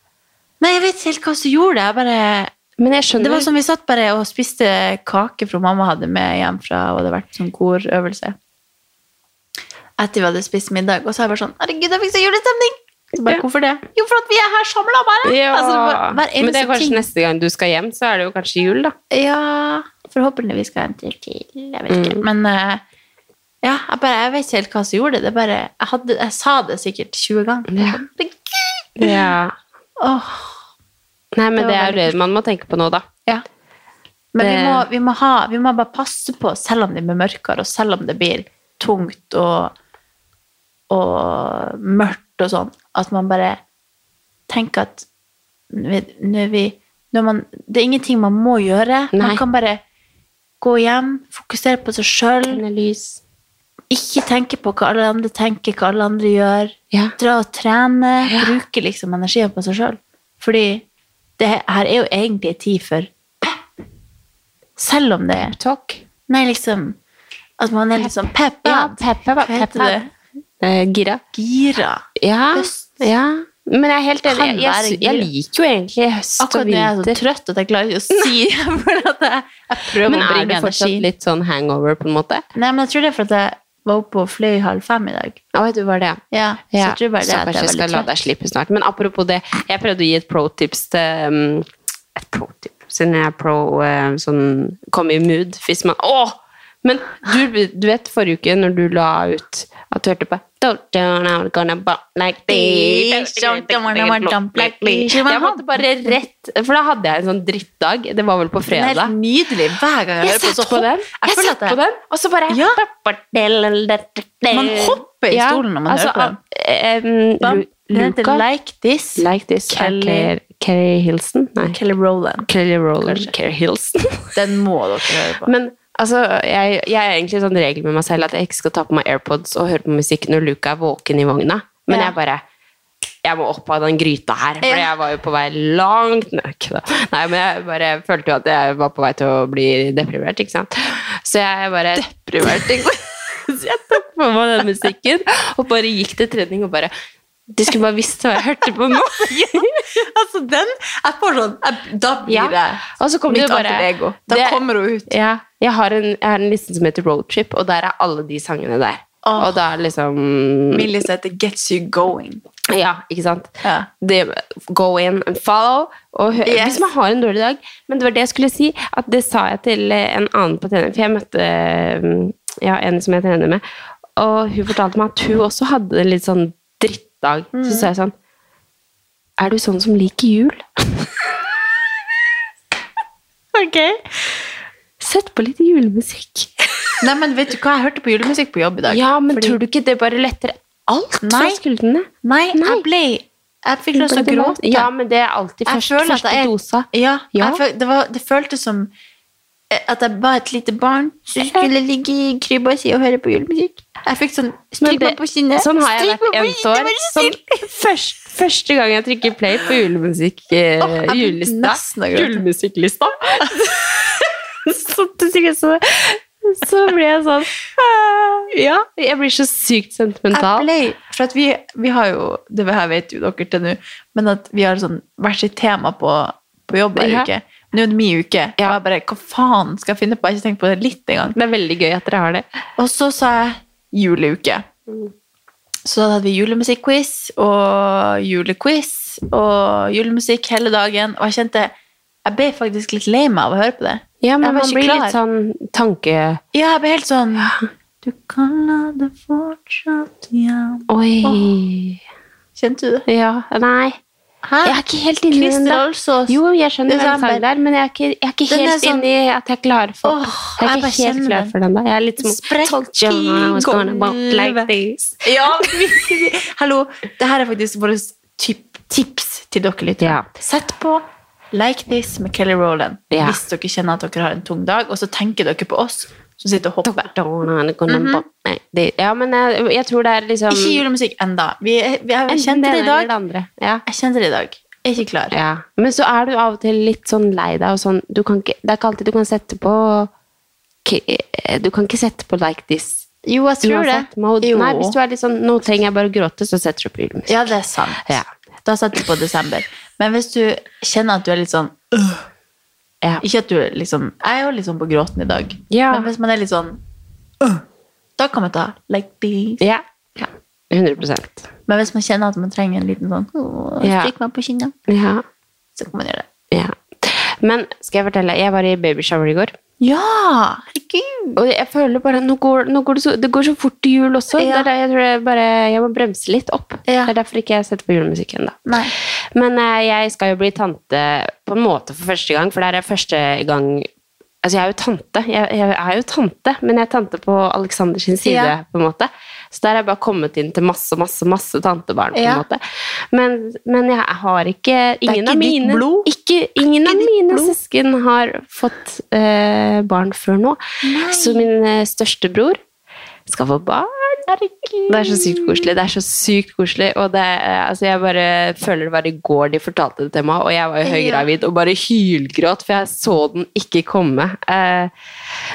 [SPEAKER 4] Nei, jeg vet ikke helt hva som gjorde det. Jeg bare
[SPEAKER 5] Men jeg skjønner
[SPEAKER 4] Det var som vi satt bare og spiste kake fra mamma hadde med hjem fra og det hadde vært sånn korøvelse. Etter vi hadde spist middag, og så er jeg bare sånn Herregud, jeg fikk så julestemning! Så bare,
[SPEAKER 5] Ja.
[SPEAKER 4] Hvorfor det? Jo, for at vi er her samla, bare!
[SPEAKER 5] ja.
[SPEAKER 4] Altså, bare
[SPEAKER 5] Men det er kanskje
[SPEAKER 4] ting.
[SPEAKER 5] neste gang du skal hjem, så er det jo kanskje jul, da.
[SPEAKER 4] Ja, forhåpentligvis skal jeg en til til. Jeg vet ikke.
[SPEAKER 5] Mm.
[SPEAKER 4] Men uh, ja, jeg, bare, jeg vet ikke helt hva som gjorde det. det bare, jeg, hadde, jeg sa det sikkert 20 ganger.
[SPEAKER 5] Ja.
[SPEAKER 4] Herregud!
[SPEAKER 5] Ja.
[SPEAKER 4] Oh.
[SPEAKER 5] Nei, men
[SPEAKER 4] Det
[SPEAKER 5] det, er jo det man må tenke på nå, da.
[SPEAKER 4] Ja. Men vi må, vi, må ha, vi må bare passe på, selv om det blir mørkere, og selv om det blir tungt og, og mørkt og sånn, at man bare tenker at når vi, når man, det er ingenting man må gjøre.
[SPEAKER 5] Nei.
[SPEAKER 4] Man kan bare gå hjem, fokusere på seg sjøl. Ikke tenke på hva alle andre tenker, hva alle andre gjør.
[SPEAKER 5] Ja.
[SPEAKER 4] Dra og trene. Bruke liksom energien på seg sjøl. Fordi det her er jo egentlig en tid for Selv om det er
[SPEAKER 5] Talk.
[SPEAKER 4] Nei, liksom At man er litt sånn peppa.
[SPEAKER 5] Ja, peppa,
[SPEAKER 4] Hva heter
[SPEAKER 5] peppa.
[SPEAKER 4] det?
[SPEAKER 5] Eh, gira.
[SPEAKER 4] Gira.
[SPEAKER 5] Ja.
[SPEAKER 4] Høst.
[SPEAKER 5] ja. Men jeg er helt enig. Jeg, jeg, jeg, liker jo egentlig høst
[SPEAKER 4] Akkurat
[SPEAKER 5] og
[SPEAKER 4] når jeg er så trøtt at jeg klarer ikke å si for at jeg, jeg prøver
[SPEAKER 5] Men
[SPEAKER 4] å
[SPEAKER 5] er
[SPEAKER 4] bringe
[SPEAKER 5] du fortsatt
[SPEAKER 4] energi.
[SPEAKER 5] litt sånn hangover, på en måte?
[SPEAKER 4] Nei, men jeg tror det er for at jeg var oppe og fløy halv fem i dag.
[SPEAKER 5] Vet du var det,
[SPEAKER 4] Ja, så
[SPEAKER 5] Ja,
[SPEAKER 4] jeg tror bare det
[SPEAKER 5] så
[SPEAKER 4] at jeg var litt
[SPEAKER 5] la deg slippe snart. Men apropos det, jeg prøvde å gi et pro-tips til um, Et pro-tip, siden jeg er pro uh, sånn Kom i mood hvis man Åh! Men du, du vet forrige uke når du la ut at du hørte på I'm gonna bump like this. Jeg måtte bare rett For da hadde jeg en sånn drittdag. Det var vel på
[SPEAKER 4] Den er helt
[SPEAKER 5] fredag.
[SPEAKER 4] nydelig. Hver gang jeg,
[SPEAKER 5] Jeg
[SPEAKER 4] hører på, så
[SPEAKER 5] på den,
[SPEAKER 4] Jeg
[SPEAKER 5] jeg satt på den, og så bare
[SPEAKER 4] Ja. Man hopper i stolen når man
[SPEAKER 5] altså,
[SPEAKER 4] hører på den. Heter
[SPEAKER 5] Luca,
[SPEAKER 4] Like This.
[SPEAKER 5] Like This
[SPEAKER 4] Kelly,
[SPEAKER 5] Kelly- Hilson? Nei,
[SPEAKER 4] Kelly Rowland.
[SPEAKER 5] Kelly
[SPEAKER 4] Roland.
[SPEAKER 5] Kelly Hilson.
[SPEAKER 4] Den må dere høre på.
[SPEAKER 5] Men altså, jeg, jeg er egentlig sånn regel med meg selv at jeg ikke skal ta på meg AirPods og høre på musikk når Luca er våken i vogna. Men jeg bare Jeg må opp av den gryta her, for jeg var jo på vei langt nøk. Da. Nei, men jeg bare følte jo at jeg var på vei til å bli deprimert, ikke sant. Så jeg bare Deprimert, Så jeg tok på meg den musikken og bare gikk til trening og bare Du skulle bare visst hva jeg hørte på nå.
[SPEAKER 4] altså, den Jeg får sånn jeg, Da blir
[SPEAKER 5] Ja.
[SPEAKER 4] det
[SPEAKER 5] Og så kom
[SPEAKER 4] mitt
[SPEAKER 5] bare
[SPEAKER 4] alter ego. Da
[SPEAKER 5] det-
[SPEAKER 4] kommer hun ut.
[SPEAKER 5] Ja, jeg har, en, jeg har en liste som heter Roadtrip, og der er alle de sangene der.
[SPEAKER 4] Oh.
[SPEAKER 5] Og da er liksom
[SPEAKER 4] Millie heter Gets You Going.
[SPEAKER 5] Ja, ikke sant?
[SPEAKER 4] Ja.
[SPEAKER 5] Det, go in and follow. Og hør,
[SPEAKER 4] Yes.
[SPEAKER 5] Hvis man har en dårlig dag. Men det var det jeg skulle si, at det sa jeg til en annen på trening, for jeg møtte eh, ja, en som jeg trener med, og hun fortalte meg at hun også hadde litt sånn drittdag. Så sa jeg sånn Er du sånn som liker jul?
[SPEAKER 4] Ok.
[SPEAKER 5] Sett på litt julemusikk.
[SPEAKER 4] Nei, men vet du hva? Jeg hørte på julemusikk på jobb i dag.
[SPEAKER 5] Ja, men
[SPEAKER 4] Fordi-
[SPEAKER 5] tror du ikke det bare letter alt fra skuldrene?
[SPEAKER 4] Nei,
[SPEAKER 5] Nei.
[SPEAKER 4] jeg ble Jeg fikk lyst til å gråte.
[SPEAKER 5] Ja, men det er alltid første
[SPEAKER 4] er-
[SPEAKER 5] dosa.
[SPEAKER 4] Ja,
[SPEAKER 5] Ja.
[SPEAKER 4] Føl, det, var, det føltes som at jeg var et lite barn som skulle ligge i krybba si og høre på julemusikk. Jeg fikk sånn Stryk meg på kinnet.
[SPEAKER 5] Sånn har jeg vært
[SPEAKER 4] ett
[SPEAKER 5] år. Sånn, først, første gang jeg trykker play på julemusikk eh,
[SPEAKER 4] oh,
[SPEAKER 5] julelista. Julemusikklista. så, så, så blir jeg sånn Ja, jeg blir så sykt sentimental.
[SPEAKER 4] Jeg ble, for vi, vi har jo, det her vet jo dere til nå, men at vi har sånn hvert sitt tema på, på jobb hver
[SPEAKER 5] Ja.
[SPEAKER 4] Nå er det min uke, og jeg bare, hva faen skal jeg finne på? Jeg har ikke tenkt på det litt engang.
[SPEAKER 5] Det er veldig gøy at dere har det.
[SPEAKER 4] Og så sa jeg juleuke. Så da hadde vi julemusikk-quiz og julequiz og julemusikk hele dagen, og jeg kjente, jeg ble faktisk litt lei meg av å høre på det.
[SPEAKER 5] Ja, men man blir
[SPEAKER 4] klar.
[SPEAKER 5] litt sånn tanke...
[SPEAKER 4] Ja, jeg ble helt sånn, du kaller det fortsatt igjen.
[SPEAKER 5] Oi.
[SPEAKER 4] Kjente du det?
[SPEAKER 5] Ja. Nei.
[SPEAKER 4] Hæ?
[SPEAKER 5] Jeg er ikke helt inni den
[SPEAKER 4] Christer
[SPEAKER 5] der. Jo, jeg skjønner den
[SPEAKER 4] Desember.
[SPEAKER 5] sangen der, men jeg er ikke, jeg er ikke helt
[SPEAKER 4] sånn-
[SPEAKER 5] inni at jeg er klar for
[SPEAKER 4] Åh,
[SPEAKER 5] Jeg er ikke helt klar for den da. Jeg er litt I like
[SPEAKER 4] Ja. Hallo, det her er faktisk våre tips til dere lyttere.
[SPEAKER 5] Ja.
[SPEAKER 4] Sett på Like This med Kelly Rowland
[SPEAKER 5] Ja.
[SPEAKER 4] hvis dere kjenner at dere har en tung dag, og så tenker dere på oss som sitter og hopper.
[SPEAKER 5] Mm -hmm. Nei, det, ja, men jeg, jeg tror det er liksom
[SPEAKER 4] Ikke julemusikk enda. Vi, vi,
[SPEAKER 5] Enten
[SPEAKER 4] kjente det i dag.
[SPEAKER 5] det. Ja.
[SPEAKER 4] Jeg kjente det i dag. Jeg er ikke klar.
[SPEAKER 5] Ja. Men så er du av og til litt sånn lei deg sånn du kan ikke, Det er ikke alltid du kan sette på Du kan ikke sette på like this.
[SPEAKER 4] Jo, jeg tror det.
[SPEAKER 5] Uansett.
[SPEAKER 4] Jo.
[SPEAKER 5] Nei, hvis du er litt sånn Nå trenger jeg bare å gråte, så setter du på julemusikk.
[SPEAKER 4] Ja, det er sant.
[SPEAKER 5] Ja.
[SPEAKER 4] Da setter du på desember. Men hvis du kjenner at du er litt sånn øh,
[SPEAKER 5] Ja.
[SPEAKER 4] Ikke at du liksom Jeg er jo sånn på gråten i dag.
[SPEAKER 5] Ja.
[SPEAKER 4] Men hvis man er litt sånn uh, Da kan man ta like this.
[SPEAKER 5] Ja. ja. 100
[SPEAKER 4] Men hvis man kjenner at man trenger en liten sånn «Åh,
[SPEAKER 5] Ja.
[SPEAKER 4] Stryk meg på kinnet,
[SPEAKER 5] Ja.
[SPEAKER 4] så kan man gjøre det.
[SPEAKER 5] ja. Men skal jeg fortelle, jeg var i babyshower i går.
[SPEAKER 4] Ja! Herregud!
[SPEAKER 5] Og jeg føler bare nå går, nå går det, så, det går så fort til jul også.
[SPEAKER 4] Ja.
[SPEAKER 5] Er der jeg tror jeg bare jeg må bremse litt opp.
[SPEAKER 4] Ja.
[SPEAKER 5] Det er derfor ikke jeg setter på julemusikk ennå. Men eh, jeg skal jo bli tante på en måte for første gang, for det er første gang Altså, jeg er jo tante, jeg, jeg er jo tante, men jeg er tante på Alexander sin side,
[SPEAKER 4] Ja.
[SPEAKER 5] på en måte. Så der er jeg bare kommet inn til masse, masse, masse tantebarn, på
[SPEAKER 4] Ja.
[SPEAKER 5] en måte. Men, men jeg har ikke Ingen
[SPEAKER 4] ikke
[SPEAKER 5] av mine,
[SPEAKER 4] blod?
[SPEAKER 5] Ikke, ingen av mine søsken har fått eh, barn før nå. Så min eh, største bror skal få barn. Det er så sykt koselig. Det er så sykt koselig. Og det, er- altså jeg bare føler det var i går de fortalte det til meg, og jeg var jo høygravid og bare hylgråt, for jeg så den ikke komme. Eh,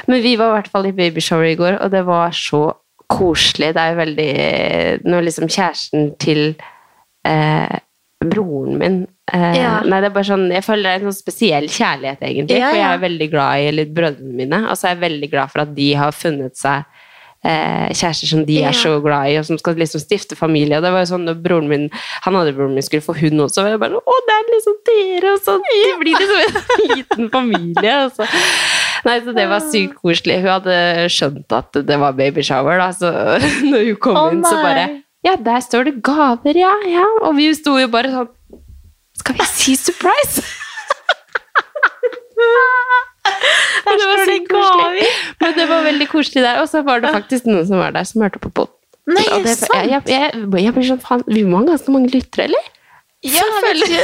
[SPEAKER 5] men vi var i hvert fall i babyshower i går, og det var så koselig. Det er jo veldig Når liksom kjæresten til eh, broren min eh,
[SPEAKER 4] Ja.
[SPEAKER 5] Nei, det er bare sånn Jeg føler det er en sånn spesiell kjærlighet, egentlig.
[SPEAKER 4] Ja,
[SPEAKER 5] For jeg er veldig glad i brødrene mine, og så er jeg veldig glad for at de har funnet seg eh, kjærester som de
[SPEAKER 4] yeah.
[SPEAKER 5] er så glad i, og som skal liksom stifte familie. Og det var jo sånn når broren min Han hadde broren min skulle få hund også, og jeg bare Å, det er liksom dere! Og så de blir liksom en liten familie. Og så. Nei, så det var sykt koselig. Hun hadde skjønt at det var babyshower, da, så når hun kom
[SPEAKER 4] oh,
[SPEAKER 5] inn, så bare Ja, der står det gaver, ja, ja. Og vi sto jo bare sånn Skal vi si surprise? Men det var så koselig. Men det var veldig koselig der. Og så var det faktisk noen som var der, som hørte på pod.
[SPEAKER 4] Nei, det sant?
[SPEAKER 5] Jeg, jeg, jeg, jeg blir sånn, faen, Vi må ha ganske mange lyttere, eller?
[SPEAKER 4] Ja, jeg ikke.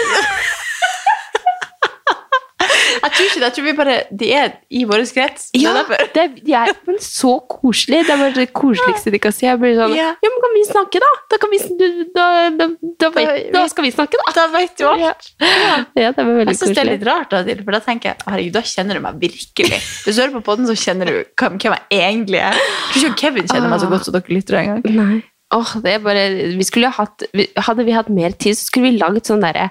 [SPEAKER 4] Jeg tror ikke det. Jeg tror vi bare De er i vår krets.
[SPEAKER 5] Ja, det, de er men så koselige. Det er bare det koseligste de kan si. Jeg blir sånn
[SPEAKER 4] Ja.
[SPEAKER 5] Ja, men kan vi snakke, da? Da, kan vi, da, da, da, vet- skal vi snakke, da.
[SPEAKER 4] Da vet du alt.
[SPEAKER 5] Ja, det var veldig
[SPEAKER 4] Jeg syns det er litt rart, da, for da tenker jeg herregud, da kjenner du meg virkelig. Hvis du hører på podden, så kjenner du hvem jeg egentlig er. Jeg tror ikke Kevin kjenner meg så godt som dere lytter engang.
[SPEAKER 5] Nei. Er bare vi skulle hatt, Hadde vi hatt mer tid, så skulle vi laget sånn derre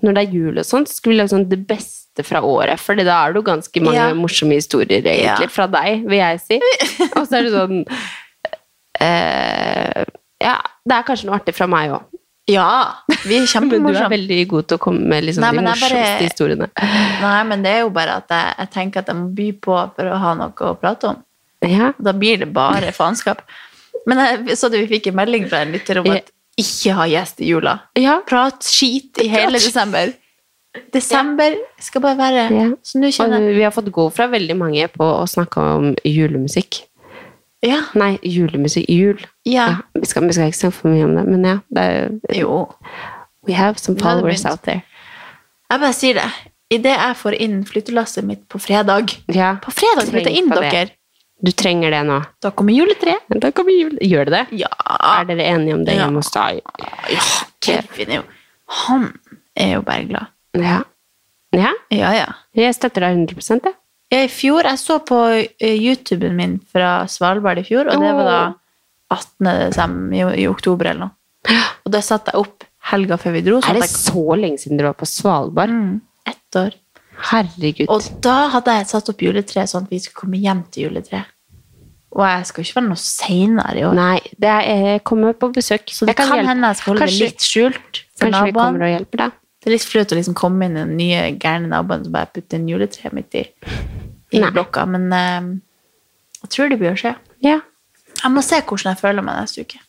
[SPEAKER 5] Når det er jul og sånt, så skulle vi lagd sånn det beste fra året. For da er det jo ganske mange
[SPEAKER 4] Ja.
[SPEAKER 5] morsomme historier, egentlig,
[SPEAKER 4] Ja.
[SPEAKER 5] fra deg, vil jeg si. Og så er det sånn eh, Ja, det er kanskje noe artig fra meg òg.
[SPEAKER 4] Ja, vi er
[SPEAKER 5] Men du er veldig god til å komme med liksom
[SPEAKER 4] Nei,
[SPEAKER 5] de morsomste
[SPEAKER 4] bare-
[SPEAKER 5] historiene.
[SPEAKER 4] Nei, men det er jo bare at jeg, jeg tenker at jeg må by på for å ha noe å prate om.
[SPEAKER 5] Ja.
[SPEAKER 4] Da blir det bare faenskap. Men jeg så at vi fikk en melding fra en lytter om at ikke ha gjest i jula.
[SPEAKER 5] Ja.
[SPEAKER 4] Prat skit i hele desember. Desember skal bare være
[SPEAKER 5] Ja.
[SPEAKER 4] Så nå kjenner jeg
[SPEAKER 5] vi har fått gå fra veldig mange på å snakke om julemusikk.
[SPEAKER 4] Ja.
[SPEAKER 5] Nei, julemusikk. Jul.
[SPEAKER 4] ja.
[SPEAKER 5] Ja, vi, skal, vi skal ikke snakke for mye om det, men ja. Det er,
[SPEAKER 4] Jo.
[SPEAKER 5] we have some followers out there.
[SPEAKER 4] Jeg bare sier det. Idet jeg får inn flyttelasset mitt på fredag
[SPEAKER 5] Ja.
[SPEAKER 4] På fredag flytter jeg inn, dere.
[SPEAKER 5] Du trenger det nå.
[SPEAKER 4] Da kommer juletreet.
[SPEAKER 5] Da kommer jul. Gjør det det?
[SPEAKER 4] Ja.
[SPEAKER 5] Er dere enige om det hjemme hos deg?
[SPEAKER 4] ja. Kevin er jo Han er jo bare glad.
[SPEAKER 5] Ja. ja.
[SPEAKER 4] Ja, ja.
[SPEAKER 5] Jeg støtter deg 100 jeg.
[SPEAKER 4] Ja, I fjor, Jeg så på eh, YouTuben min fra Svalbard i fjor, og det var da 18. Desember, i, i oktober eller noe. Og da satte jeg opp helga før vi dro. Så
[SPEAKER 5] Er det
[SPEAKER 4] jeg
[SPEAKER 5] så lenge siden du var på Svalbard?
[SPEAKER 4] mm, ett år.
[SPEAKER 5] Herregud.
[SPEAKER 4] Og da hadde jeg satt opp juletreet sånn at vi skulle komme hjem til juletreet. Og jeg skal ikke være noe seinere i år.
[SPEAKER 5] Nei, det er, jeg kommer på besøk.
[SPEAKER 4] Så det
[SPEAKER 5] kan
[SPEAKER 4] kan hende jeg skal holde
[SPEAKER 5] Kanskje-
[SPEAKER 4] det litt skjult for
[SPEAKER 5] Kanskje vi kommer og hjelper deg?
[SPEAKER 4] Det er litt flaut å liksom komme inn i den nye gærne naboen som bare putter en juletre midt i, i blokka, men eh, jeg tror det blir å skje.
[SPEAKER 5] Ja.
[SPEAKER 4] Jeg må se hvordan jeg føler meg neste uke.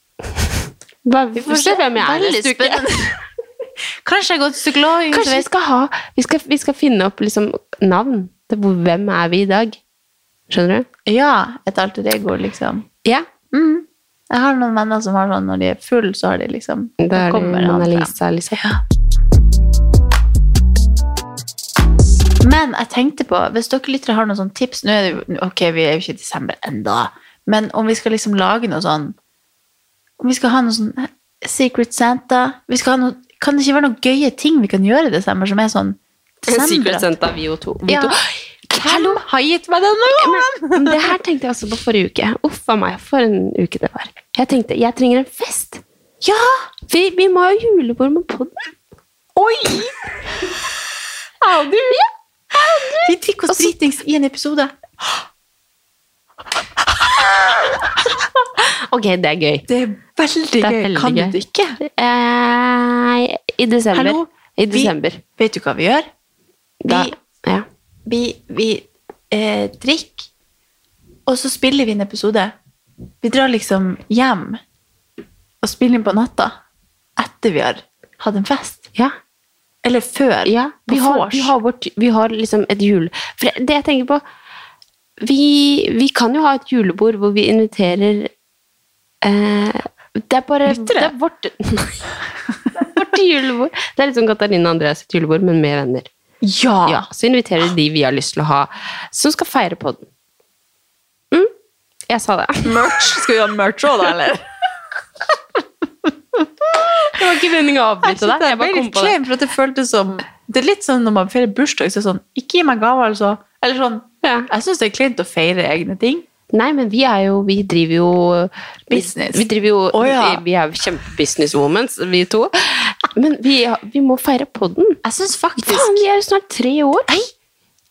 [SPEAKER 5] Bare, vi får se hvem jeg er neste uke.
[SPEAKER 4] Kanskje jeg går til psykolog.
[SPEAKER 5] Kanskje vi skal ha Vi skal, vi skal finne opp liksom navn til hvem er vi i dag. Skjønner du?
[SPEAKER 4] Ja, et alter ego, liksom.
[SPEAKER 5] Ja.
[SPEAKER 4] Mm. Jeg har noen venner som har sånn når de er full, så har de liksom
[SPEAKER 5] Da er det Mona. Lisa, liksom.
[SPEAKER 4] Ja. Men jeg tenkte på, hvis dere lyttere har noen sånne tips Nå er det jo, ok, vi er jo ikke i desember enda, men om vi skal liksom lage noe sånn Om vi skal ha noe sånn Secret Santa vi skal ha noe, Kan det ikke være noen gøye ting vi kan gjøre i desember, som er sånn desember?
[SPEAKER 5] Secret Santa, vi og to.
[SPEAKER 4] Ja. Hallo, har gitt meg denne gangen!
[SPEAKER 5] Det her tenkte jeg også på forrige uke. Uff a meg, for en uke det var. Jeg tenkte, jeg trenger en fest.
[SPEAKER 4] Ja!
[SPEAKER 5] Vi, vi må ha julebord med podden.
[SPEAKER 4] Oi! Ja du! Vi drikker oss dritings i en episode.
[SPEAKER 5] Ok, det er gøy.
[SPEAKER 4] Det er veldig
[SPEAKER 5] Det er
[SPEAKER 4] gøy.
[SPEAKER 5] veldig
[SPEAKER 4] kan
[SPEAKER 5] gøy.
[SPEAKER 4] du ikke?
[SPEAKER 5] Eh, I desember.
[SPEAKER 4] Hallo?
[SPEAKER 5] I
[SPEAKER 4] Vi- Vet du hva vi gjør?
[SPEAKER 5] Da,
[SPEAKER 4] Vi,
[SPEAKER 5] ja.
[SPEAKER 4] vi, vi eh, drikker, og så spiller vi en episode. Vi drar liksom hjem og spiller inn på natta etter vi har hatt en fest.
[SPEAKER 5] Ja.
[SPEAKER 4] Eller før.
[SPEAKER 5] Ja, vi har, vi har, vårt, vi har liksom et jul... For det jeg tenker på Vi, vi kan jo ha et julebord hvor vi inviterer eh, Det er bare
[SPEAKER 4] Lyttere?
[SPEAKER 5] Det er vårt, det er vårt julebord. Det er litt som Katarina Andreas sitt julebord, men med venner.
[SPEAKER 4] Ja!
[SPEAKER 5] Ja, så inviterer de vi har lyst til å ha, som skal feire på den. Mm, jeg sa det.
[SPEAKER 4] Merch. Skal vi ha merch òg, da, eller?
[SPEAKER 5] Det var ikke meningen å avbryte deg.
[SPEAKER 4] Jeg
[SPEAKER 5] bare kom på det.
[SPEAKER 4] for det føltes som Det er litt sånn når man feirer bursdag, så er det sånn Ikke gi meg gaver, altså. Eller sånn
[SPEAKER 5] Ja.
[SPEAKER 4] Jeg syns det er kleint å feire egne ting.
[SPEAKER 5] Nei, men vi er jo Vi driver jo
[SPEAKER 4] Business.
[SPEAKER 5] Vi, vi driver jo
[SPEAKER 4] oh, ja.
[SPEAKER 5] vi, vi er jo kjempe-businesswomen, vi to. Men vi, vi må feire podden.
[SPEAKER 4] Jeg syns faktisk
[SPEAKER 5] Faen, vi er jo snart tre år.
[SPEAKER 4] Nei,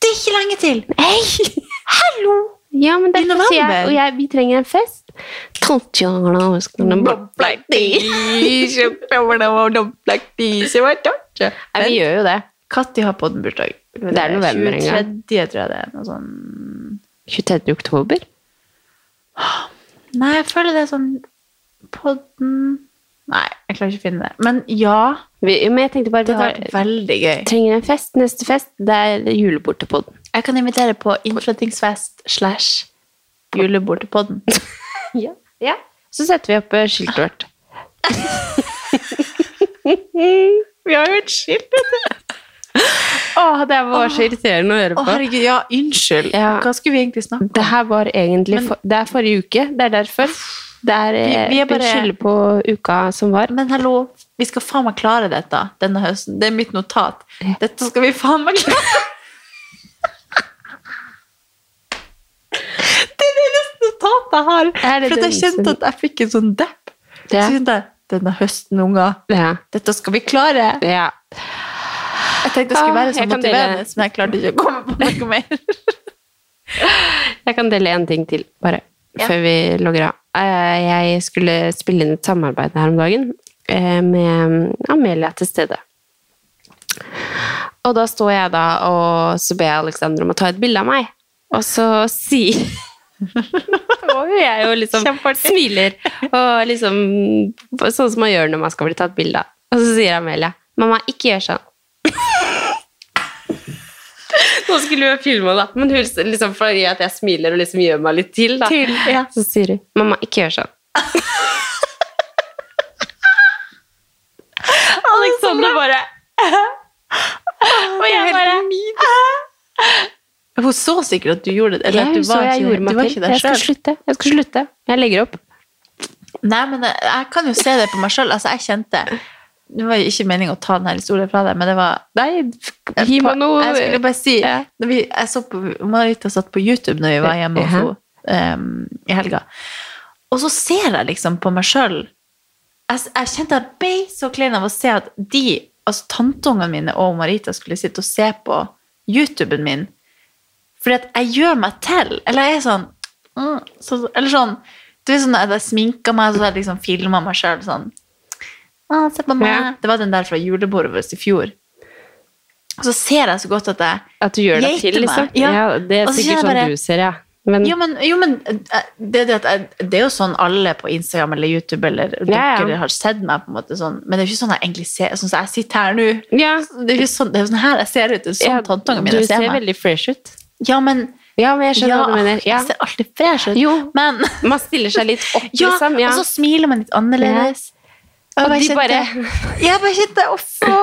[SPEAKER 4] det er ikke lenge til!
[SPEAKER 5] Nei! Hallo! Ja, men
[SPEAKER 4] I
[SPEAKER 5] derfor jeg, og jeg, vi trenger en fest. Nei, vi gjør jo det.
[SPEAKER 4] Når har bursdag?
[SPEAKER 5] Det er november en gang.
[SPEAKER 4] 23. tror jeg det er. Noe sånn
[SPEAKER 5] 23. oktober.
[SPEAKER 4] Nei, jeg føler det er sånn Podden Nei, jeg klarer ikke å finne det. Men ja,
[SPEAKER 5] Vi, men jeg tenkte bare
[SPEAKER 4] det
[SPEAKER 5] har,
[SPEAKER 4] vært veldig gøy.
[SPEAKER 5] trenger en fest. Neste fest, det er julebord til podden.
[SPEAKER 4] Jeg kan invitere på innflyttingsfest slash julebord podden.
[SPEAKER 5] Ja. Så setter vi opp eh, skiltet vårt.
[SPEAKER 4] Vi har jo et skilt, vet du!
[SPEAKER 5] Åh, det var så irriterende å høre
[SPEAKER 4] på.
[SPEAKER 5] på.
[SPEAKER 4] herregud, ja, unnskyld.
[SPEAKER 5] Ja.
[SPEAKER 4] Hva skulle vi egentlig snakke om?
[SPEAKER 5] Det her var egentlig for, Det er forrige uke. Det er derfor. Det er,
[SPEAKER 4] Vi-
[SPEAKER 5] eh,
[SPEAKER 4] vi
[SPEAKER 5] vi,
[SPEAKER 4] er bare-
[SPEAKER 5] skylder på uka som var.
[SPEAKER 4] Men hallo, vi skal faen meg klare dette denne høsten. Det er mitt notat. Dette skal vi faen meg klare. Det er det eneste notatet jeg har.
[SPEAKER 5] Det
[SPEAKER 4] For jeg kjente at jeg fikk en sånn depp. Så kjente jeg, denne høsten, unger,
[SPEAKER 5] Ja.
[SPEAKER 4] dette skal vi klare.
[SPEAKER 5] ja.
[SPEAKER 4] Jeg tenkte det skulle
[SPEAKER 5] Ah,
[SPEAKER 4] være så
[SPEAKER 5] dele-
[SPEAKER 4] motiverende, men jeg klarte ikke å komme på noe mer.
[SPEAKER 5] Jeg kan dele en ting til, bare,
[SPEAKER 4] Ja.
[SPEAKER 5] før vi logger av. Eh, Jeg skulle spille inn et samarbeid her om dagen eh, med Amelia til stede. Og da står jeg da, og så ber jeg Alexander om å ta et bilde av meg. Og så sier Og jeg jo liksom smiler, og liksom Sånn som man gjør når man skal bli tatt bilde av. Og så sier Amelia 'Mamma, ikke gjør sånn'. Nå skulle hun filme, da, men hun, liksom, fordi at jeg smiler og liksom gjør meg litt til, da.
[SPEAKER 4] Til, ja.
[SPEAKER 5] Så sier hun 'Mamma, ikke gjør sånn'. Alexander bare Og jeg bare
[SPEAKER 4] Hun så sikkert at du gjorde det. Eller
[SPEAKER 5] Ja,
[SPEAKER 4] at du
[SPEAKER 5] var, så
[SPEAKER 4] var
[SPEAKER 5] jeg
[SPEAKER 4] ikke,
[SPEAKER 5] gjorde meg til. Jeg skal
[SPEAKER 4] selv.
[SPEAKER 5] slutte. Jeg skal slutte. Jeg legger opp.
[SPEAKER 4] Nei, men jeg, jeg kan jo se det på meg sjøl. Altså, jeg kjente Det var jo ikke meningen å ta denne historien fra deg, men det var
[SPEAKER 5] Nei, gi meg noe
[SPEAKER 4] Jeg skulle bare si
[SPEAKER 5] Ja.
[SPEAKER 4] vi, Jeg så på Marita satt på YouTube når vi var hjemme hos henne um, i helga. Og så ser jeg liksom på meg sjøl jeg, jeg kjente at jeg ble så klein av å se at de, altså tanteungene mine og Marita skulle sitte og se på YouTuben min. Fordi at jeg gjør meg til. Eller jeg er sånn mm, så, Eller sånn Du vet sånn at jeg sminker meg, så jeg liksom filmer meg sjøl sånn ah, Se på meg.
[SPEAKER 5] Ja.
[SPEAKER 4] Det var den der fra julebordet vårt i fjor. Og så ser jeg så godt at jeg
[SPEAKER 5] At du gjør deg til, liksom.
[SPEAKER 4] meg. Ja.
[SPEAKER 5] det er
[SPEAKER 4] så
[SPEAKER 5] sikkert sånn
[SPEAKER 4] bare-
[SPEAKER 5] du ser, ja. Men,
[SPEAKER 4] Jo, men, jo, men eh, det, det, jeg, det er jo sånn alle på Instagram eller YouTube eller
[SPEAKER 5] Ja, ja.
[SPEAKER 4] dere har sett meg på en måte sånn, men det er jo ikke sånn jeg egentlig ser sånn som jeg sitter her nå.
[SPEAKER 5] ja,
[SPEAKER 4] Det er jo sånn, det er sånn her jeg ser ut. Det er sånn
[SPEAKER 5] ja,
[SPEAKER 4] tantungene
[SPEAKER 5] du
[SPEAKER 4] mine
[SPEAKER 5] ser
[SPEAKER 4] ser meg.
[SPEAKER 5] veldig fresh ut.
[SPEAKER 4] Ja, men
[SPEAKER 5] Ja, men jeg skjønner
[SPEAKER 4] ja,
[SPEAKER 5] hva du mener. Ja.
[SPEAKER 4] Ser alltid fresh ut.
[SPEAKER 5] Jo,
[SPEAKER 4] Men
[SPEAKER 5] man stiller seg litt opp,
[SPEAKER 4] ja,
[SPEAKER 5] liksom. Ja.
[SPEAKER 4] og så smiler man litt annerledes. Og,
[SPEAKER 5] Og de
[SPEAKER 4] bare
[SPEAKER 5] bare
[SPEAKER 4] Jeg bare kjente å,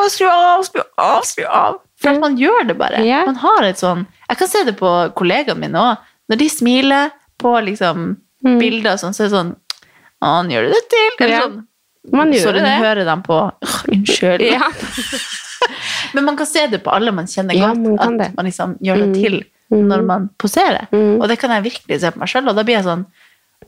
[SPEAKER 4] skru av, skru av, skru av. For man gjør det bare.
[SPEAKER 5] Ja.
[SPEAKER 4] Man har et sånn Jeg kan se det på kollegaene mine òg. Når de smiler på liksom
[SPEAKER 5] Mm.
[SPEAKER 4] bilder og sånn, så er det sånn Å, han gjør det til! Eller
[SPEAKER 5] Ja.
[SPEAKER 4] sånn.
[SPEAKER 5] Man gjør
[SPEAKER 4] Sorry,
[SPEAKER 5] det.
[SPEAKER 4] nå hører de på «Åh, Unnskyld.
[SPEAKER 5] Ja.
[SPEAKER 4] Men man kan se det på alle man kjenner
[SPEAKER 5] Ja,
[SPEAKER 4] godt,
[SPEAKER 5] man
[SPEAKER 4] at
[SPEAKER 5] det.
[SPEAKER 4] man liksom gjør det
[SPEAKER 5] Mm.
[SPEAKER 4] til
[SPEAKER 5] Mm.
[SPEAKER 4] når man poserer.
[SPEAKER 5] Mm.
[SPEAKER 4] Og det kan jeg virkelig se på meg sjøl, og da blir jeg sånn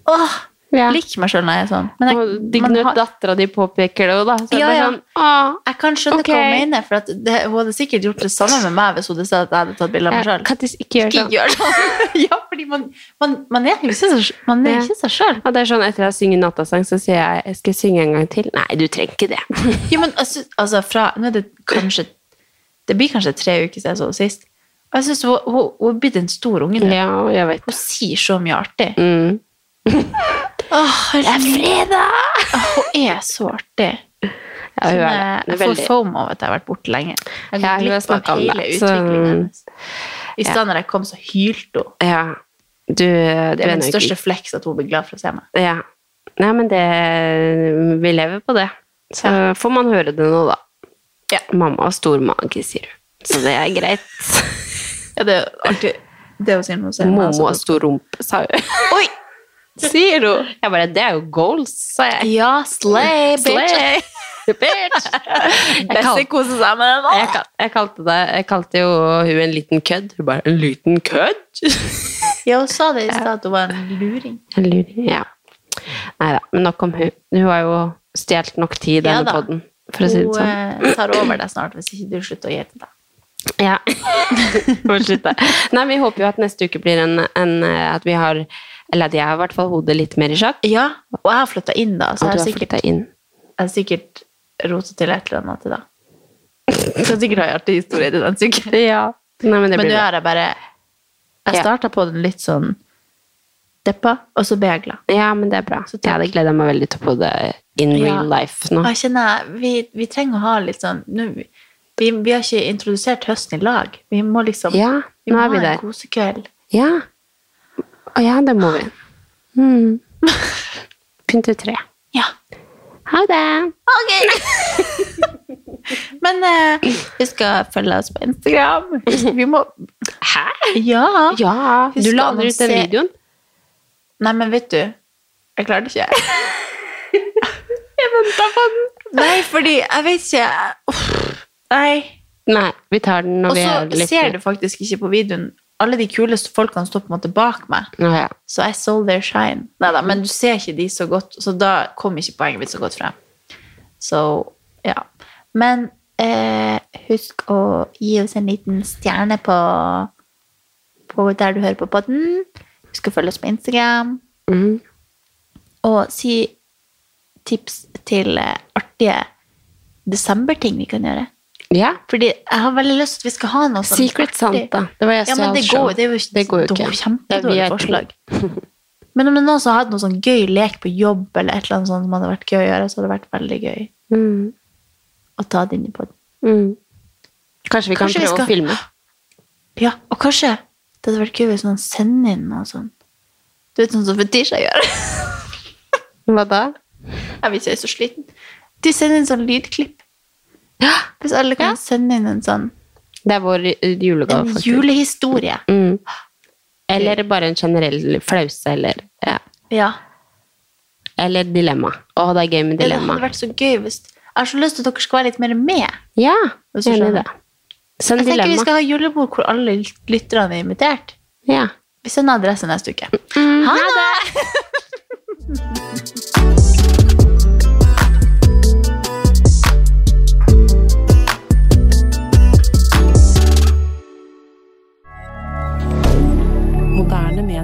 [SPEAKER 4] Åh,
[SPEAKER 5] Ja.
[SPEAKER 4] liker meg sjøl når jeg er sånn. Men
[SPEAKER 5] Og
[SPEAKER 4] jeg, man
[SPEAKER 5] når
[SPEAKER 4] har-
[SPEAKER 5] dattera di påpeker det jo, da. Så
[SPEAKER 4] Ja, ja.
[SPEAKER 5] sånn
[SPEAKER 4] jeg kan skjønne
[SPEAKER 5] okay.
[SPEAKER 4] hva hun mener, for det, hun hadde sikkert gjort det samme med meg hvis hun hadde sett at jeg hadde tatt bilde av meg sjøl.
[SPEAKER 5] Ja, ikke gjør sånn.
[SPEAKER 4] gjør sånn. ja, fordi man, man, man er ikke seg- man er ikke seg sjøl.
[SPEAKER 5] Ja, det er sånn, etter jeg synger nattasang, så sier jeg jeg skal synge en gang til. Nei, du trenger ikke det.
[SPEAKER 4] Jo, men altså, altså fra Nå er det kanskje Det blir kanskje tre uker siden jeg så det sist. Og Jeg synes hun, hun, hun er blitt en stor unge nå.
[SPEAKER 5] Ja,
[SPEAKER 4] Hun sier så mye artig.
[SPEAKER 5] Mm.
[SPEAKER 4] Åh, det er fredag! Hun er så artig.
[SPEAKER 5] Ja, hun er.
[SPEAKER 4] Sånn,
[SPEAKER 5] Hun er
[SPEAKER 4] jeg får foam over at jeg har vært borte lenge. Jeg
[SPEAKER 5] Ja, har
[SPEAKER 4] glipp av hele utviklingen hennes. I
[SPEAKER 5] Ja.
[SPEAKER 4] stedet når jeg kom, så hylte hun.
[SPEAKER 5] Ja. Du,
[SPEAKER 4] Det er min største flex at hun blir glad for å se meg.
[SPEAKER 5] Ja. Nei, men det Vi lever på det. Så får man høre det nå, da.
[SPEAKER 4] Ja.
[SPEAKER 5] Mamma har stor mage, sier hun. Så det er greit.
[SPEAKER 4] Ja, det er alltid det hun ser meg.
[SPEAKER 5] Momo har stor rumpe, sa hun.
[SPEAKER 4] Oi! Sier hun?
[SPEAKER 5] Jeg bare Det er jo goals, sa jeg.
[SPEAKER 4] Ja, slay, bitch.
[SPEAKER 5] Slay. Bitch.
[SPEAKER 4] Bessie koser seg med den.
[SPEAKER 5] jeg, jeg, kalte det, jeg kalte jo hun en liten kødd. Hun bare 'En liten kødd?'
[SPEAKER 4] Ja, hun sa det i stad, at hun var en luring.
[SPEAKER 5] En luring, ja. Nei da, men nok om hun. Hun har jo stjålet nok tid i
[SPEAKER 4] Ja
[SPEAKER 5] denne
[SPEAKER 4] da.
[SPEAKER 5] podden, for å si det sånn.
[SPEAKER 4] Hun tar over deg snart, hvis ikke du slutter å gjete deg.
[SPEAKER 5] Ja. Fortsett. Nei, vi håper jo at neste uke blir en, en At vi har Eller at jeg har i hvert fall hodet litt mer i sjakk.
[SPEAKER 4] Ja, og jeg har flytta inn, da, så jeg har
[SPEAKER 5] har
[SPEAKER 4] sikkert,
[SPEAKER 5] inn.
[SPEAKER 4] jeg har sikkert rotet til et eller annet til. Jeg skal sikkert ha en artig historie til den uken.
[SPEAKER 5] Ja. Nei, men
[SPEAKER 4] Men nå er jeg bare Jeg starta på den litt sånn deppa, og så ble jeg glad.
[SPEAKER 5] Ja, men det er bra.
[SPEAKER 4] Så.
[SPEAKER 5] Ja, det gleder jeg meg veldig til på det in
[SPEAKER 4] Ja.
[SPEAKER 5] real life nå.
[SPEAKER 4] Jeg kjenner vi, vi trenger å ha litt sånn nå, vi, vi har ikke introdusert høsten i lag. Vi må liksom
[SPEAKER 5] Ja,
[SPEAKER 4] vi må
[SPEAKER 5] er vi
[SPEAKER 4] ha en kosekveld.
[SPEAKER 5] Ja. Å ja, det må vi. Mm. Pynte tre.
[SPEAKER 4] Ja.
[SPEAKER 5] Ha det. Ok!
[SPEAKER 4] Men eh, vi skal følge oss på Instagram. Vi må
[SPEAKER 5] Hæ?
[SPEAKER 4] Ja.
[SPEAKER 5] Ja, du lader ut den videoen.
[SPEAKER 4] Nei, men vet du Jeg klarer det ikke. jeg venta på den. Nei, fordi jeg vet ikke Uff. Nei.
[SPEAKER 5] Nei, vi tar den når
[SPEAKER 4] Og
[SPEAKER 5] vi er
[SPEAKER 4] så
[SPEAKER 5] litt
[SPEAKER 4] ser du faktisk ikke på videoen Alle de kuleste folkene står på en måte bak meg.
[SPEAKER 5] Å, ja.
[SPEAKER 4] Så I sold their shine. Neida, men du ser ikke de så godt, så da kom ikke poenget mitt så godt frem. Så ja. Men eh, husk å gi oss en liten stjerne på, på der du hører på podden. Husk å følge oss på Instagram.
[SPEAKER 5] Mm.
[SPEAKER 4] Og si tips til eh, artige desemberting vi kan gjøre.
[SPEAKER 5] Ja.
[SPEAKER 4] Fordi jeg har veldig lyst vi skal ha noe sånt.
[SPEAKER 5] Secret. Santa. Det var jeg
[SPEAKER 4] Ja, men det går, det er jo,
[SPEAKER 5] Det går jo
[SPEAKER 4] er
[SPEAKER 5] ikke.
[SPEAKER 4] kjempedårlig
[SPEAKER 5] vi
[SPEAKER 4] forslag. Men om noen som har hatt noe sånn gøy lek på jobb, eller et eller annet sånt som hadde vært gøy å gjøre, så hadde det vært veldig gøy
[SPEAKER 5] Mm.
[SPEAKER 4] å ta det inn i podden.
[SPEAKER 5] Mm. Kanskje vi kan
[SPEAKER 4] Kanskje vi
[SPEAKER 5] prøve
[SPEAKER 4] skal-
[SPEAKER 5] å filme.
[SPEAKER 4] Ja, og kanskje det hadde vært gøy hvis noen sender inn noe sånt. Du vet sånn som Fetisha gjør.
[SPEAKER 5] Hva da?
[SPEAKER 4] Jeg vet ikke, jeg er så sliten. De sender inn sånn lydklipp. Hvis alle kan sende inn en sånn
[SPEAKER 5] Det er vår julegave,
[SPEAKER 4] en
[SPEAKER 5] faktisk.
[SPEAKER 4] julehistorie.
[SPEAKER 5] Mm. Eller bare en generell flause, eller ja.
[SPEAKER 4] Ja.
[SPEAKER 5] Eller dilemma. Å, det er gøy med dilemma.
[SPEAKER 4] Det hadde vært så gøy hvis Jeg har så lyst til at dere skal være litt mer med.
[SPEAKER 5] Ja,
[SPEAKER 4] gjerne
[SPEAKER 5] det. Send
[SPEAKER 4] Jeg tenker vi skal ha julebord hvor alle lytterne er invitert.
[SPEAKER 5] Ja.
[SPEAKER 4] Vi sender adresse neste uke.
[SPEAKER 5] Mm,
[SPEAKER 4] Ha det!
[SPEAKER 7] Moderne